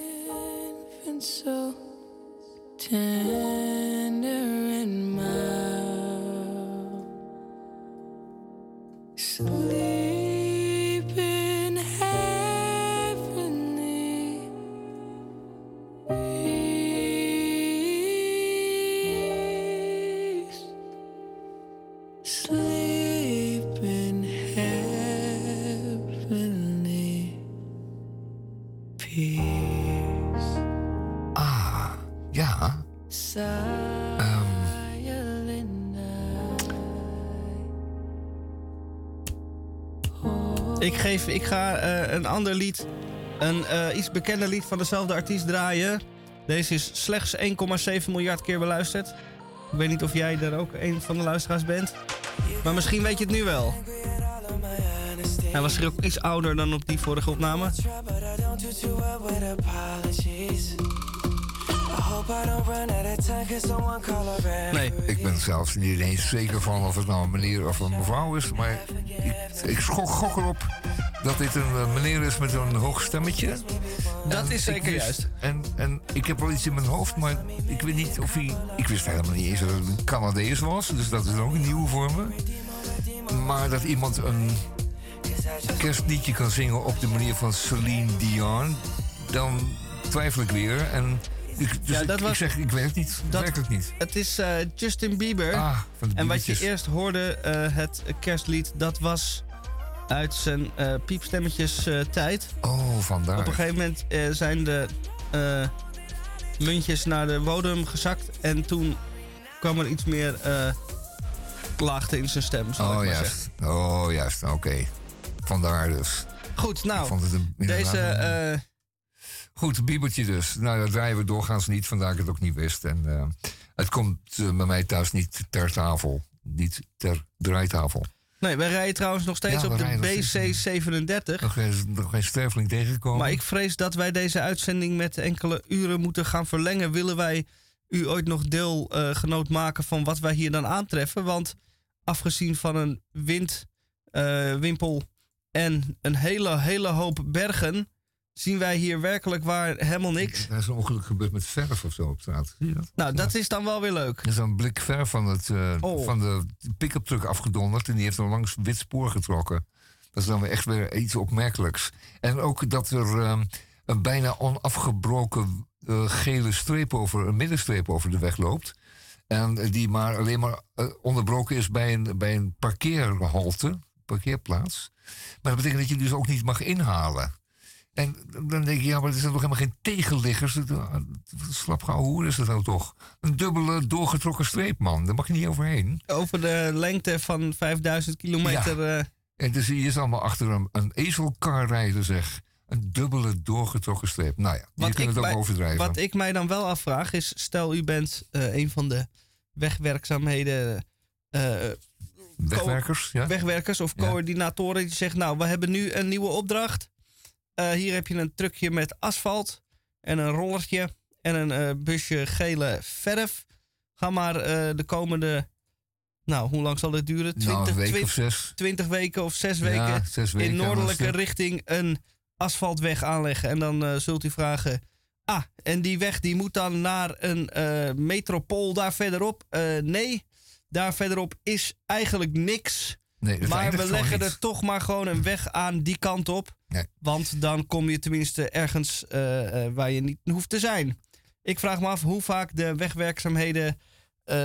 Ik, ga eh, een ander lied, een eh, iets bekender lied van dezelfde artiest draaien. Deze is slechts 1,7 miljard keer beluisterd. Ik weet niet of jij er ook een van de luisteraars bent. Maar misschien weet je het nu wel. Hij was er ook iets ouder dan op die vorige opname. Nee. Ik ben zelfs niet eens zeker van of het nou een meneer of een mevrouw is. Maar ik, ik schok, gok erop dat dit een eh, meneer is met een hoog stemmetje. Dat En is zeker wist- juist. En, en ik heb wel iets in mijn hoofd, maar ik weet niet of hij... Ik wist helemaal niet eens dat het een Canadees was. Dus dat is ook een nieuwe voor me. Maar dat iemand een kerstliedje kan zingen op de manier van Celine Dion... dan twijfel ik weer. En ik, dus Ja, dat ik, was- ik zeg, ik weet het niet. dat- Werkelijk niet. Het is eh, Justin Bieber. Ah, en wat je eerst hoorde, eh, het kerstlied, dat was uit zijn eh, piepstemmetjes eh, tijd. Oh, vandaar. Op een gegeven moment eh, zijn de muntjes naar de bodem gezakt. En toen kwam er iets meer eh laagte in zijn stem. Zal ik Oh, maar juist. zeggen. Oh, juist. Oké. Vandaar dus. Goed, Ik nou, vond het een, deze. Goed, bibeltje dus. Nou, dat draaien we doorgaans niet, vandaar dat ik het ook niet wist. En het komt bij mij thuis niet ter tafel. Niet ter draaitafel. Nee, wij rijden trouwens nog steeds Ja, op de rijden nog steeds. BC37. Nog geen, nog geen sterveling tegengekomen. Maar ik vrees dat wij deze uitzending met enkele uren moeten gaan verlengen. Willen wij u ooit nog deelgenoot maken van wat wij hier dan aantreffen? Want afgezien van een windwimpel en een hele, hele hoop bergen, zien wij hier werkelijk waar helemaal niks. Er is een ongeluk gebeurd met verf of zo op straat. Zie je dat? Nou, dat is dan wel weer leuk. Er is een blik verf van, het, eh, Oh. van de pick-up truck afgedonderd. En die heeft een langs wit spoor getrokken. Dat is dan weer echt weer iets opmerkelijks. En ook dat er ehm, een bijna onafgebroken eh, gele streep over, een middenstreep over de weg loopt. En die maar alleen maar eh, onderbroken is bij een, bij een parkeerhalte, parkeerplaats. Maar dat betekent dat je dus ook niet mag inhalen. En dan denk je, ja, maar er zijn toch helemaal geen tegenliggers. Slap gauw, hoe is dat nou toch? Een dubbele doorgetrokken streep, man. Daar mag je niet overheen. Over de lengte van 5000 kilometer. eh, En dan zie je ze allemaal achter een, een ezelkar rijden, zeg. Een dubbele doorgetrokken streep. Nou ja, je Wat kunt het ook overdrijven. Wat ik mij dan wel afvraag is, stel u bent eh, een van de wegwerkzaamheden eh, Wegwerkers, ja? wegwerkers of Ja. coördinatoren die zeggen, nou, we hebben nu een nieuwe opdracht. Eh, hier heb je een truckje met asfalt en een rollertje en een eh, busje gele verf. Ga maar eh, de komende, nou, hoe lang zal dit duren? nou, een week of zes. 20 weken of zes Ja, weken zes weken. in noordelijke richting een asfaltweg aanleggen. En dan zult u vragen, ah, en die weg die moet dan naar een metropool daar verderop? Nee, daar verderop is eigenlijk niks. Nee, dat Maar we leggen er toch maar gewoon een weg aan die kant op. Nee. Want dan kom je tenminste ergens eh, eh, waar je niet hoeft te zijn. Ik vraag me af hoe vaak de wegwerkzaamheden, eh,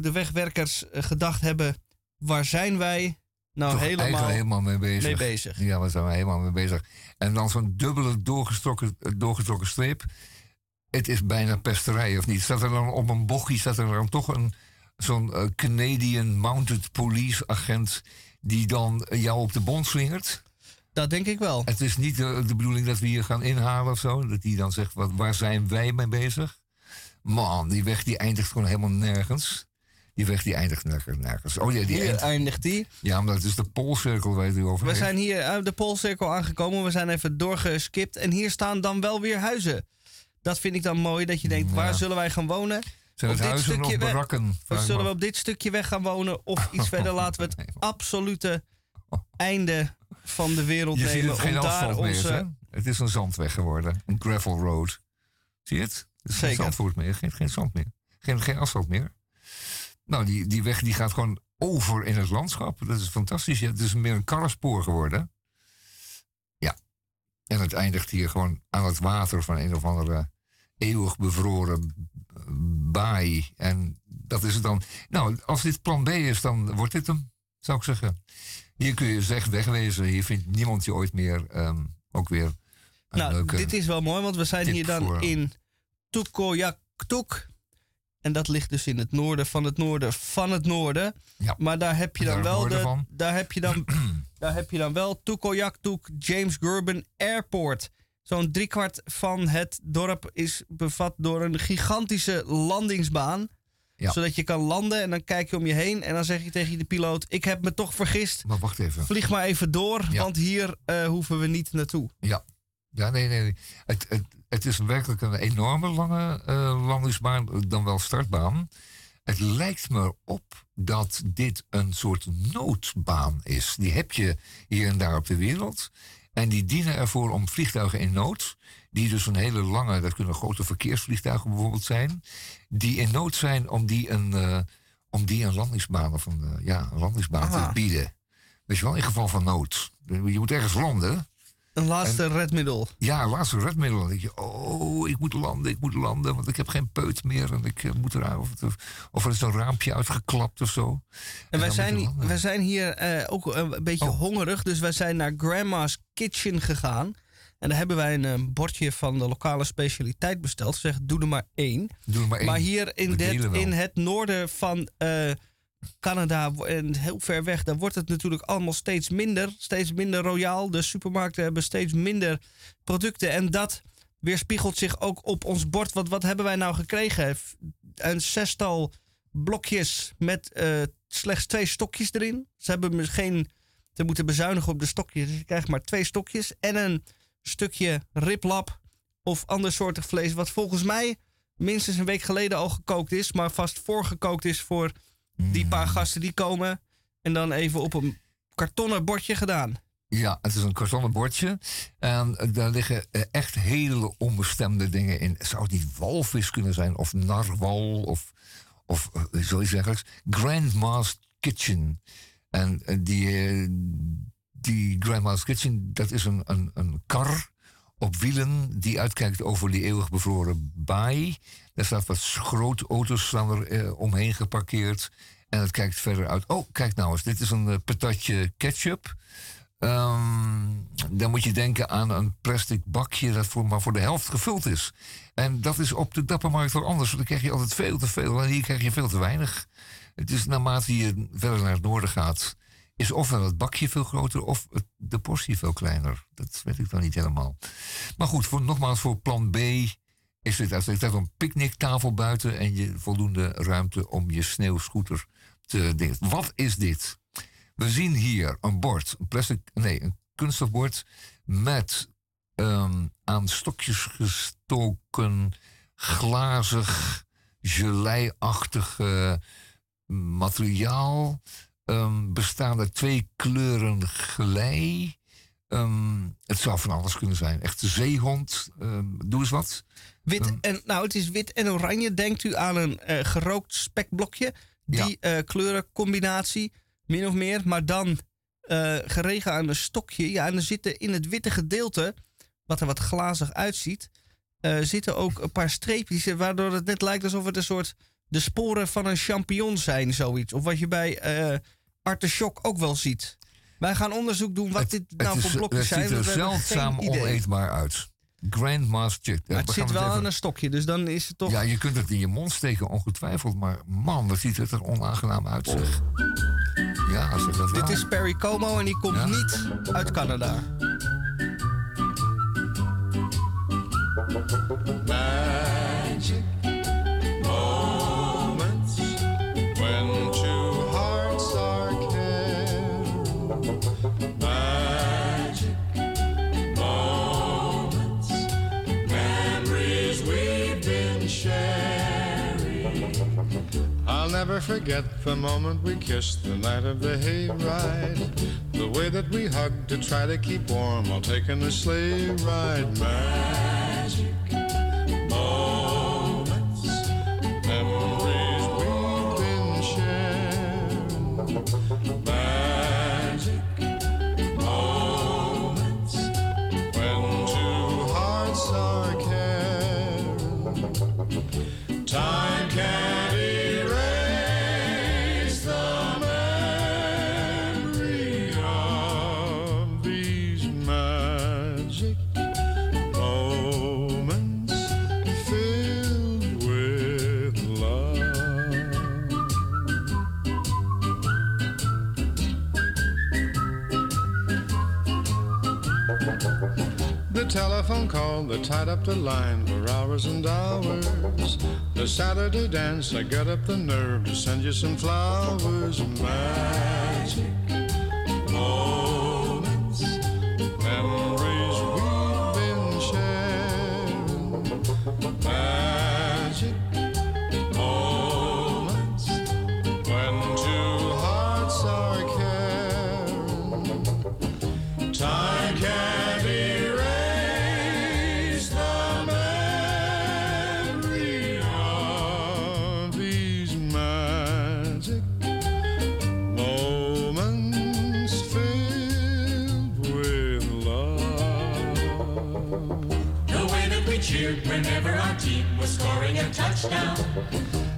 de wegwerkers gedacht hebben... waar zijn wij nou Toch helemaal, helemaal mee bezig. mee bezig? Ja, we zijn er helemaal mee bezig. En dan zo'n dubbele doorgetrokken, doorgetrokken streep. Het is bijna pesterij, of niet? Staat er dan op een bochtje, staat er dan toch een, zo'n eh, Canadian Mounted Police agent die dan jou op de bond slingert? Dat denk ik wel. Het is niet de, de bedoeling dat we hier gaan inhalen of zo. Dat die dan zegt, wat, waar zijn wij mee bezig? Man, die weg die eindigt gewoon helemaal nergens. Die weg die eindigt nergens. Oh ja, die Hier eindigt. eindigt die. Ja, maar dat is de Poolcirkel waar je het over We heeft. zijn hier uit de Poolcirkel aangekomen. We zijn even doorgeskipt. En hier staan dan wel weer huizen. Dat vind ik dan mooi. Dat je denkt, waar zullen wij gaan wonen? Zijn het dit huizen barakken? Of Vraag zullen we op dit stukje weg gaan wonen? Of iets verder laten we het absolute einde van de wereld Je ziet nemen. het geen om daar asfalt meer, onze... hè? Het is een zandweg geworden. Een gravel road. Zie je het? Het is geen zandvoort meer. Geen, geen zand meer. Geen, geen asfalt meer. Nou, die, die weg die gaat gewoon over in het landschap. Dat is fantastisch. Ja, het is meer een karrenspoor geworden. Ja. En het eindigt hier gewoon aan het water van een of andere eeuwig bevroren baai. En dat is het dan. Nou, als dit plan B is, dan wordt dit hem, zou ik zeggen. Hier kun je zeg wegwezen. Hier vindt niemand je ooit meer. ehm, ook weer een Nou, dit is wel mooi, want we zijn hier dan voor- in Tukoyaktuk. En dat ligt dus in het noorden van het noorden van het noorden. Ja. Maar daar heb je dan wel de, van. daar heb je dan, daar heb je dan wel Tukoyaktuk James Gurban Airport. Zo'n driekwart van het dorp is bevat door een gigantische landingsbaan. Ja. Zodat je kan landen en dan kijk je om je heen en dan zeg je tegen de piloot: Ik heb me toch vergist. Maar wacht even. Vlieg maar even door, Ja. want hier eh, hoeven we niet naartoe. Ja. Ja, nee, nee. nee. Het, het, het is werkelijk een enorme lange eh, landingsbaan, dan wel startbaan. Het lijkt me op dat dit een soort noodbaan is. Die heb je hier en daar op de wereld. En die dienen ervoor om vliegtuigen in nood, die dus een hele lange, dat kunnen grote verkeersvliegtuigen bijvoorbeeld zijn, die in nood zijn om die een, eh, om die een landingsbaan of een, eh, ja, een landingsbaan te Ah. bieden. Weet je wel, in geval van nood. Je moet ergens landen. Een laatste redmiddel. Ja, laatste redmiddel. Denk je, oh, ik moet landen, ik moet landen, want ik heb geen peut meer. En ik eh, moet eruit. Of, of er is een raampje uitgeklapt of zo. En wij zijn, wij zijn hier eh, ook een beetje Oh. hongerig. Dus wij zijn naar Grandma's Kitchen gegaan. En daar hebben wij een eh, bordje van de lokale specialiteit besteld. Ze zegt, doe er maar één. Doe er maar één. Maar hier in, dit, in het noorden van eh, Canada en heel ver weg, daar wordt het natuurlijk allemaal steeds minder. Steeds minder royaal. De supermarkten hebben steeds minder producten. En dat weerspiegelt zich ook op ons bord. Want wat hebben wij nou gekregen? Een zestal blokjes met eh, slechts twee stokjes erin. Ze hebben geen. Ze moeten bezuinigen op de stokjes. Dus je krijgt maar twee stokjes. En een stukje riplap of ander soortig vlees. Wat volgens mij minstens een week geleden al gekookt is. Maar vast voorgekookt is voor die paar gasten die komen. En dan even op een kartonnen bordje gedaan. Ja, het is een kartonnen bordje. En eh, daar liggen eh, echt hele onbestemde dingen in. Zou niet walvis kunnen zijn? Of narwal? Of, of eh, zoiets dergelijks. Grandma's Kitchen. En die, die Grandma's Kitchen, dat is een, een, een kar op wielen die uitkijkt over die eeuwig bevroren baai. Daar staat wat grote auto's staan er eh, omheen geparkeerd. En het kijkt verder uit. Oh, kijk nou eens, dit is een eh, patatje ketchup. Ehm, dan moet je denken aan een plastic bakje dat voor, maar voor de helft gevuld is. En dat is op de dappermarkt wel anders. Want dan krijg je altijd veel te veel en hier krijg je veel te weinig. Het is naarmate je verder naar het noorden gaat, is ofwel het bakje veel groter of het- de portie veel kleiner. Dat weet ik dan niet helemaal. Maar goed, voor, nogmaals, voor plan B is dit uitstekend. Er staat een picknicktafel buiten en je voldoende ruimte om je sneeuwscooter te dingen. Wat is dit? We zien hier een bord, een plastic, nee, een kunststof bord met ehm, aan stokjes gestoken, glazig, geleiachtig materiaal. Ehm bestaan er twee kleuren gelei. Ehm, het zou van alles kunnen zijn. Echt zeehond. Ehm, doe eens wat. Wit en, nou, het is wit en oranje. Denkt u aan een eh, gerookt spekblokje. Die eh, kleurencombinatie, min of meer. Maar dan eh, geregen aan een stokje. Ja, en er zitten in het witte gedeelte, wat er wat glazig uitziet, zitten ook een paar streepjes. Waardoor het net lijkt alsof het een soort de sporen van een champignon zijn, zoiets. Of wat je bij artichok ook wel ziet. Wij gaan onderzoek doen wat dit nou het voor is- blokjes het zijn. ziet er zeldzaam oneetbaar uit. Grandmaster Chick. Maar het zit wel aan een stokje, dus dan is het toch... Ja, je kunt het in je mond steken, ongetwijfeld. Maar man, wat ziet het er onaangenaam uit, zeg. Ja, zeg dat Dit waar. is Perry Como en die komt Ja? niet uit Canada. Magic never forget the moment we kissed the night of the hayride. The way that we hugged to try to keep warm while taking a sleigh ride. Magic moments, telephone call that tied up the line for hours and hours. The Saturday dance, I got up the nerve to send you some flowers. Magic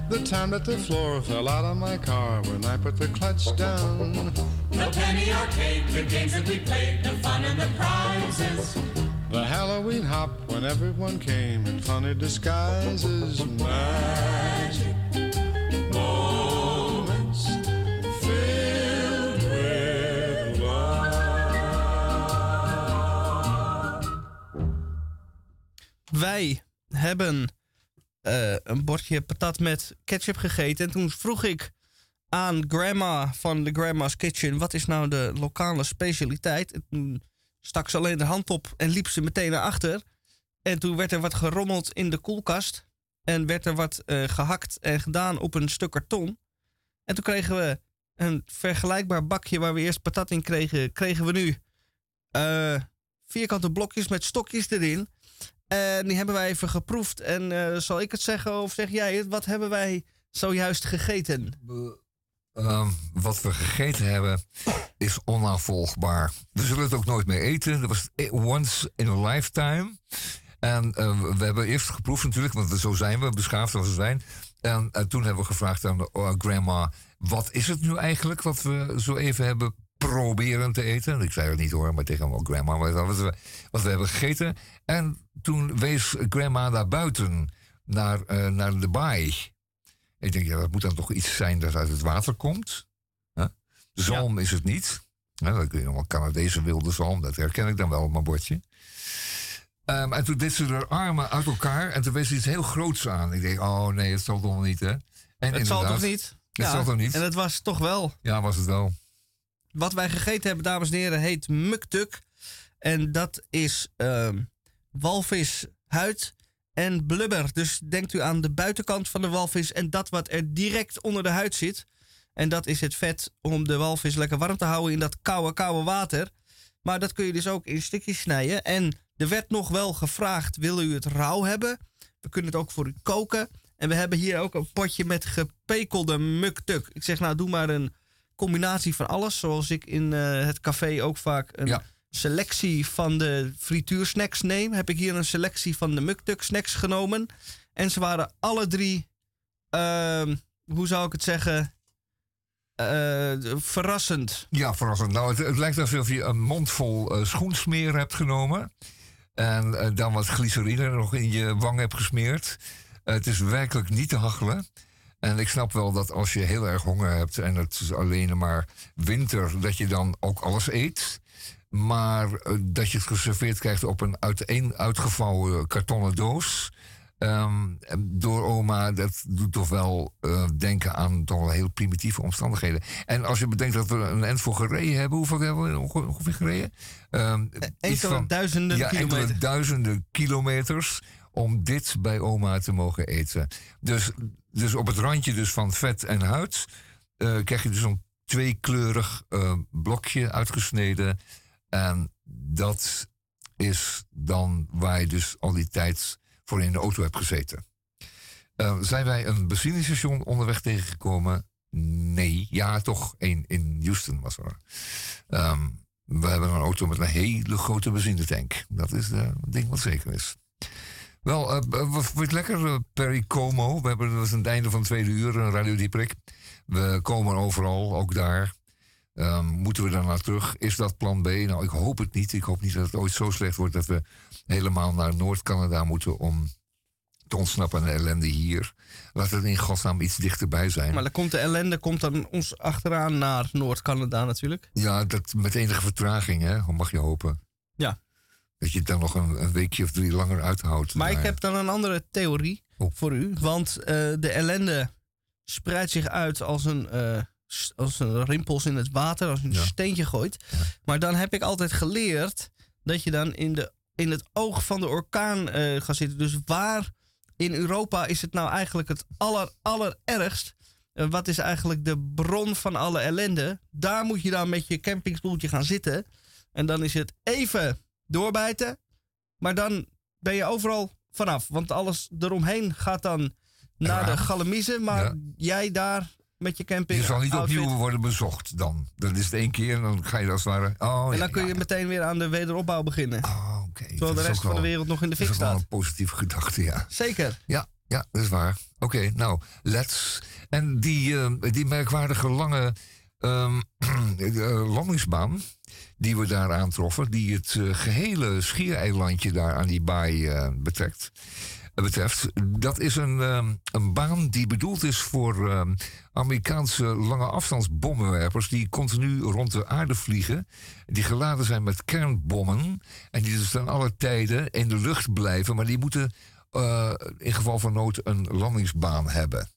The time that the floor fell out of my car when I put the clutch down. The penny arcade, the games that we played, the fun and the prizes. The Halloween hop when everyone came in funny disguises. Magic moments filled with love. Wij hebben eh, een bordje patat met ketchup gegeten. En toen vroeg ik aan grandma van de Grandma's Kitchen... wat is nou de lokale specialiteit? En toen stak ze alleen de hand op en liep ze meteen naar achter. En toen werd er wat gerommeld in de koelkast. En werd er wat eh, gehakt en gedaan op een stuk karton. En toen kregen we een vergelijkbaar bakje waar we eerst patat in kregen... kregen we nu eh, vierkante blokjes met stokjes erin... En die hebben wij even geproefd. En eh, zal ik het zeggen of zeg jij het? Wat hebben wij zojuist gegeten? Ehm, wat we gegeten hebben is onafvolgbaar. We zullen het ook nooit meer eten. Dat was once in a lifetime. En eh, we hebben eerst geproefd natuurlijk, want zo zijn we, beschaafd als we zijn. En eh, toen hebben we gevraagd aan de grandma... wat is het nu eigenlijk wat we zo even hebben proberen te eten? Ik zei het niet hoor, maar tegen mijn grandma wat, we, wat we hebben gegeten. En toen wees grandma daar buiten naar, eh, naar de baai. Ik denk, ja, dat moet dan toch iets zijn dat uit het water komt. Hè? Zalm is het niet. Dat kun je nog wel Canadese wilde zalm, dat herken ik dan wel op mijn bordje. Ehm, en toen deed ze haar armen uit elkaar en toen wees ze iets heel groots aan. Ik denk, oh nee, het zal toch niet, hè? En het zal toch niet? Het Ja, zal toch niet? En het was toch wel. Ja, was het wel. Wat wij gegeten hebben, dames en heren, heet muktuk. En dat is ehm walvis, huid en blubber. Dus denkt u aan de buitenkant van de walvis en dat wat er direct onder de huid zit. En dat is het vet om de walvis lekker warm te houden in dat koude, koude water. Maar dat kun je dus ook in stukjes snijden. En er werd nog wel gevraagd, wil u het rauw hebben? We kunnen het ook voor u koken. En we hebben hier ook een potje met gepekelde muktuk. Ik zeg nou, doe maar een combinatie van alles. Zoals ik in eh, het café ook vaak een Ja. selectie van de frituursnacks neem. Heb ik hier een selectie van de muktuk snacks genomen. En ze waren alle drie, ehm, hoe zou ik het zeggen, eh, verrassend. Ja, verrassend. Nou, het, het lijkt alsof je een mondvol eh, schoensmeer hebt genomen. En dan wat glycerine nog in je wang hebt gesmeerd. Het is werkelijk niet te hachelen. En ik snap wel dat als je heel erg honger hebt en het is alleen maar winter, dat je dan ook alles eet. Maar eh, dat je het geserveerd krijgt op een uiteen uitgevouwen kartonnen doos. Ehm, door oma, dat doet toch wel eh, denken aan toch wel heel primitieve omstandigheden. En als je bedenkt dat we een end voor gereden hebben, hoeveel hebben we onge- ongeveer gereden? Um, Enkele duizenden ja, kilometer. enkele duizenden kilometers om dit bij oma te mogen eten. Dus, dus op het randje dus van vet en huid eh, krijg je dus een tweekleurig eh, blokje uitgesneden. En dat is dan waar je dus al die tijd voor in de auto hebt gezeten. Eh, zijn wij een benzinestation onderweg tegengekomen? Nee. Ja, toch. één in Houston was er. Ehm, we hebben een auto met een hele grote benzinetank. Dat is een ding wat zeker is. Wel, eh, vond je het lekker, eh, Perry Como? We hebben, dat aan het einde van het tweede uur, een Radio Dieprik. We komen overal, ook daar. Ehm, moeten we daarna terug? Is dat plan B? Nou, ik hoop het niet. Ik hoop niet dat het ooit zo slecht wordt dat we helemaal naar Noord-Canada moeten om te ontsnappen aan de ellende hier. Laat het in godsnaam iets dichterbij zijn. Maar dan komt de ellende komt dan ons achteraan naar Noord-Canada natuurlijk. Ja, dat met enige vertraging, hè? Mag je hopen. Ja. Dat je het dan nog een, een weekje of drie langer uithoudt. Maar ik Nou heb dan een andere theorie Oh. voor u. Want eh, de ellende spreidt zich uit als een, eh, als een rimpels in het water, als je een steentje gooit. Maar dan heb ik altijd geleerd dat je dan in, de, in het oog van de orkaan eh, gaat zitten. Dus waar in Europa is het nou eigenlijk het aller, allerergst? Wat is eigenlijk de bron van alle ellende? Daar moet je dan met je campingstoeltje gaan zitten. En dan is het even doorbijten. Maar dan ben je overal vanaf. Want alles eromheen gaat dan naar de Galamiezen. Maar Ja. jij daar met je camping. Je zal niet outfit, opnieuw worden bezocht dan. Dat is het één keer en dan ga je als het ware... Oh, En ja, dan kun je meteen weer aan de wederopbouw beginnen. Oh, oké. Terwijl de Dat is rest van de wel- wereld nog in de Dat fik is ook wel staat. een positieve gedachte, ja. Zeker. Ja, ja, dat is waar. Oké, nou, let's. En die, eh, die merkwaardige lange ehm, eh, landingsbaan die we daar aantroffen, die het eh, gehele schiereilandje daar aan die baai eh, betrekt, betreft, dat is een, ehm, een baan die bedoeld is voor ehm, Amerikaanse lange afstandsbommenwerpers die continu rond de aarde vliegen, die geladen zijn met kernbommen en die dus ten alle tijden in de lucht blijven, maar die moeten in geval van nood een landingsbaan hebben.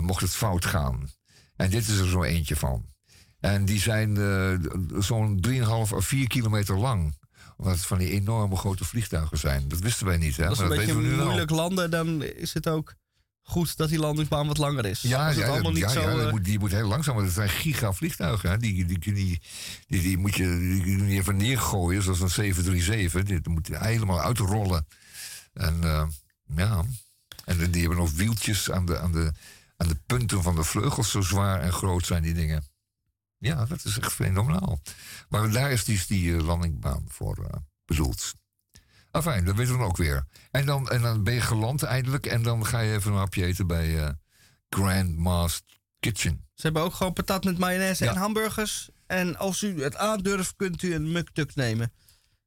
mocht het fout gaan. En dit is er zo eentje van. En die zijn eh, zo'n 3,5 of 4 kilometer lang. Omdat het van die enorme grote vliegtuigen zijn. Dat wisten wij niet, hè? Als maar een dat beetje weten we nu moeilijk landen, dan is het ook goed dat die landingsbaan wat langer is. Ja, het ja, allemaal niet ja, zo... ja, die, eh, moet, die moet heel langzaam, want het zijn gigavliegtuigen. Hè? Die, die, die, die, moet je die, niet even neergooien, zoals een 737. Die, die moet je helemaal uitrollen. En eh, ja, en die hebben nog wieltjes aan de, aan, de, aan de punten van de vleugels. Zo zwaar en groot zijn die dingen. Ja, dat is echt fenomenaal. Maar daar is die, die eh, landingbaan voor eh, bedoeld. Afijn, dat weten we dan ook weer. En dan, en dan ben je geland eindelijk. En dan ga je even een hapje eten bij eh Grandma's Kitchen. Ze hebben ook gewoon patat met mayonaise Ja. en hamburgers. En als u het aandurft, kunt u een muktuk nemen.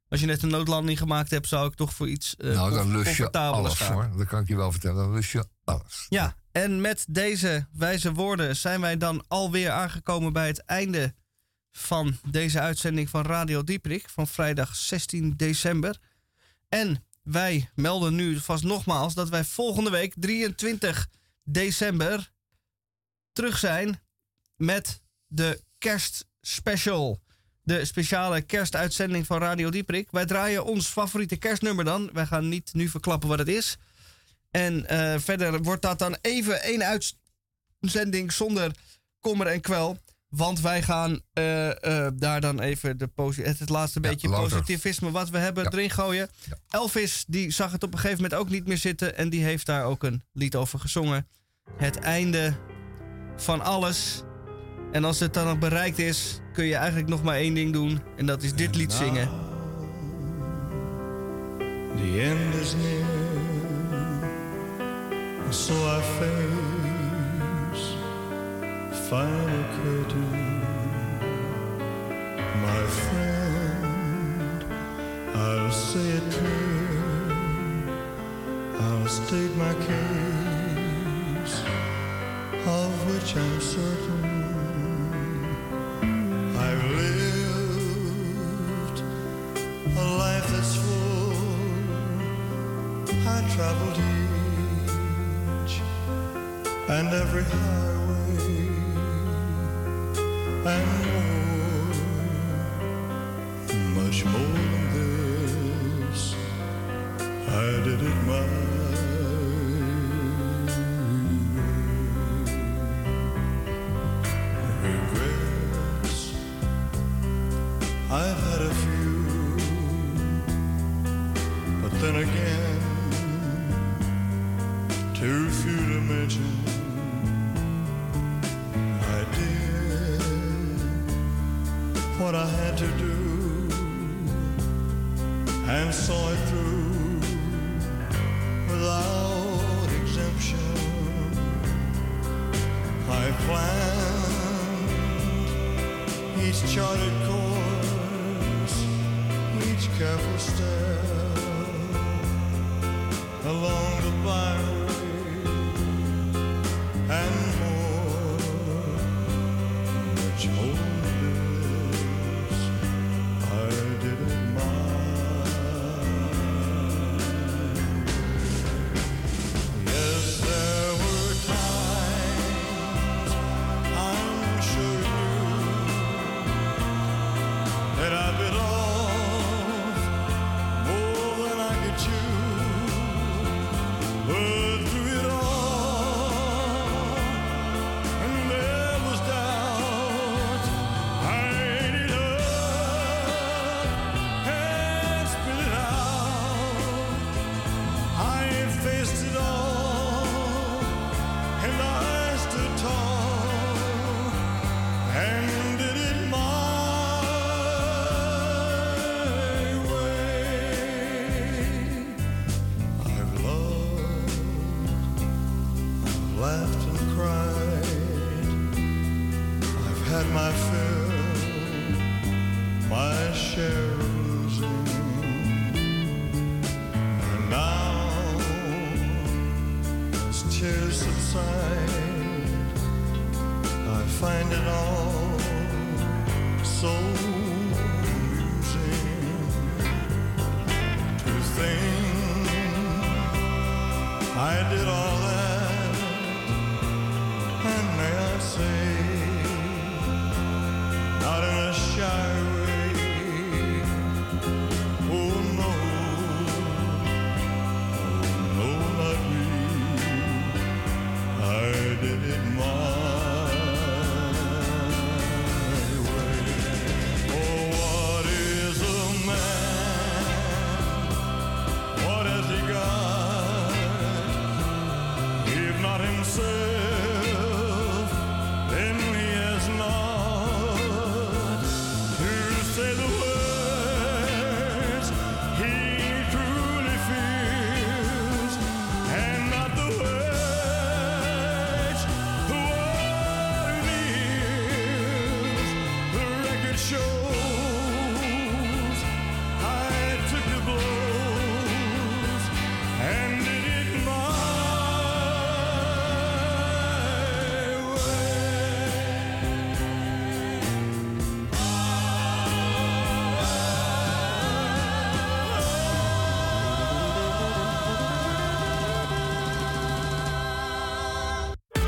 Als je net een noodlanding gemaakt hebt, zou ik toch voor iets eh nou, dan lus je alles gaan. hoor. Dat kan ik je wel vertellen. Dan lus je alles. Ja, en met deze wijze woorden zijn wij dan alweer aangekomen bij het einde van deze uitzending van Radio Dieprik van vrijdag 16 december. En wij melden nu vast nogmaals dat wij volgende week 23 december terug zijn met de kerstspecial. De speciale kerstuitzending van Radio Dieprik. Wij draaien ons favoriete kerstnummer dan. Wij gaan niet nu verklappen wat het is. En eh, verder wordt dat dan even één uitzending zonder kommer en kwel. Want wij gaan eh, eh, daar dan even de het, het laatste beetje positivisme wat we hebben erin gooien. Elvis die zag het op een gegeven moment ook niet meer zitten. En die heeft daar ook een lied over gezongen. Het einde van alles. En als het dan nog bereikt is, kun je eigenlijk nog maar één ding doen. En dat is dit lied zingen. The end is near, So I face final curtain, my friend. I'll say it clear. I'll state my case, of which I'm certain. I've lived a life that's full. I traveled here and every highway and more, much more than this. I did it my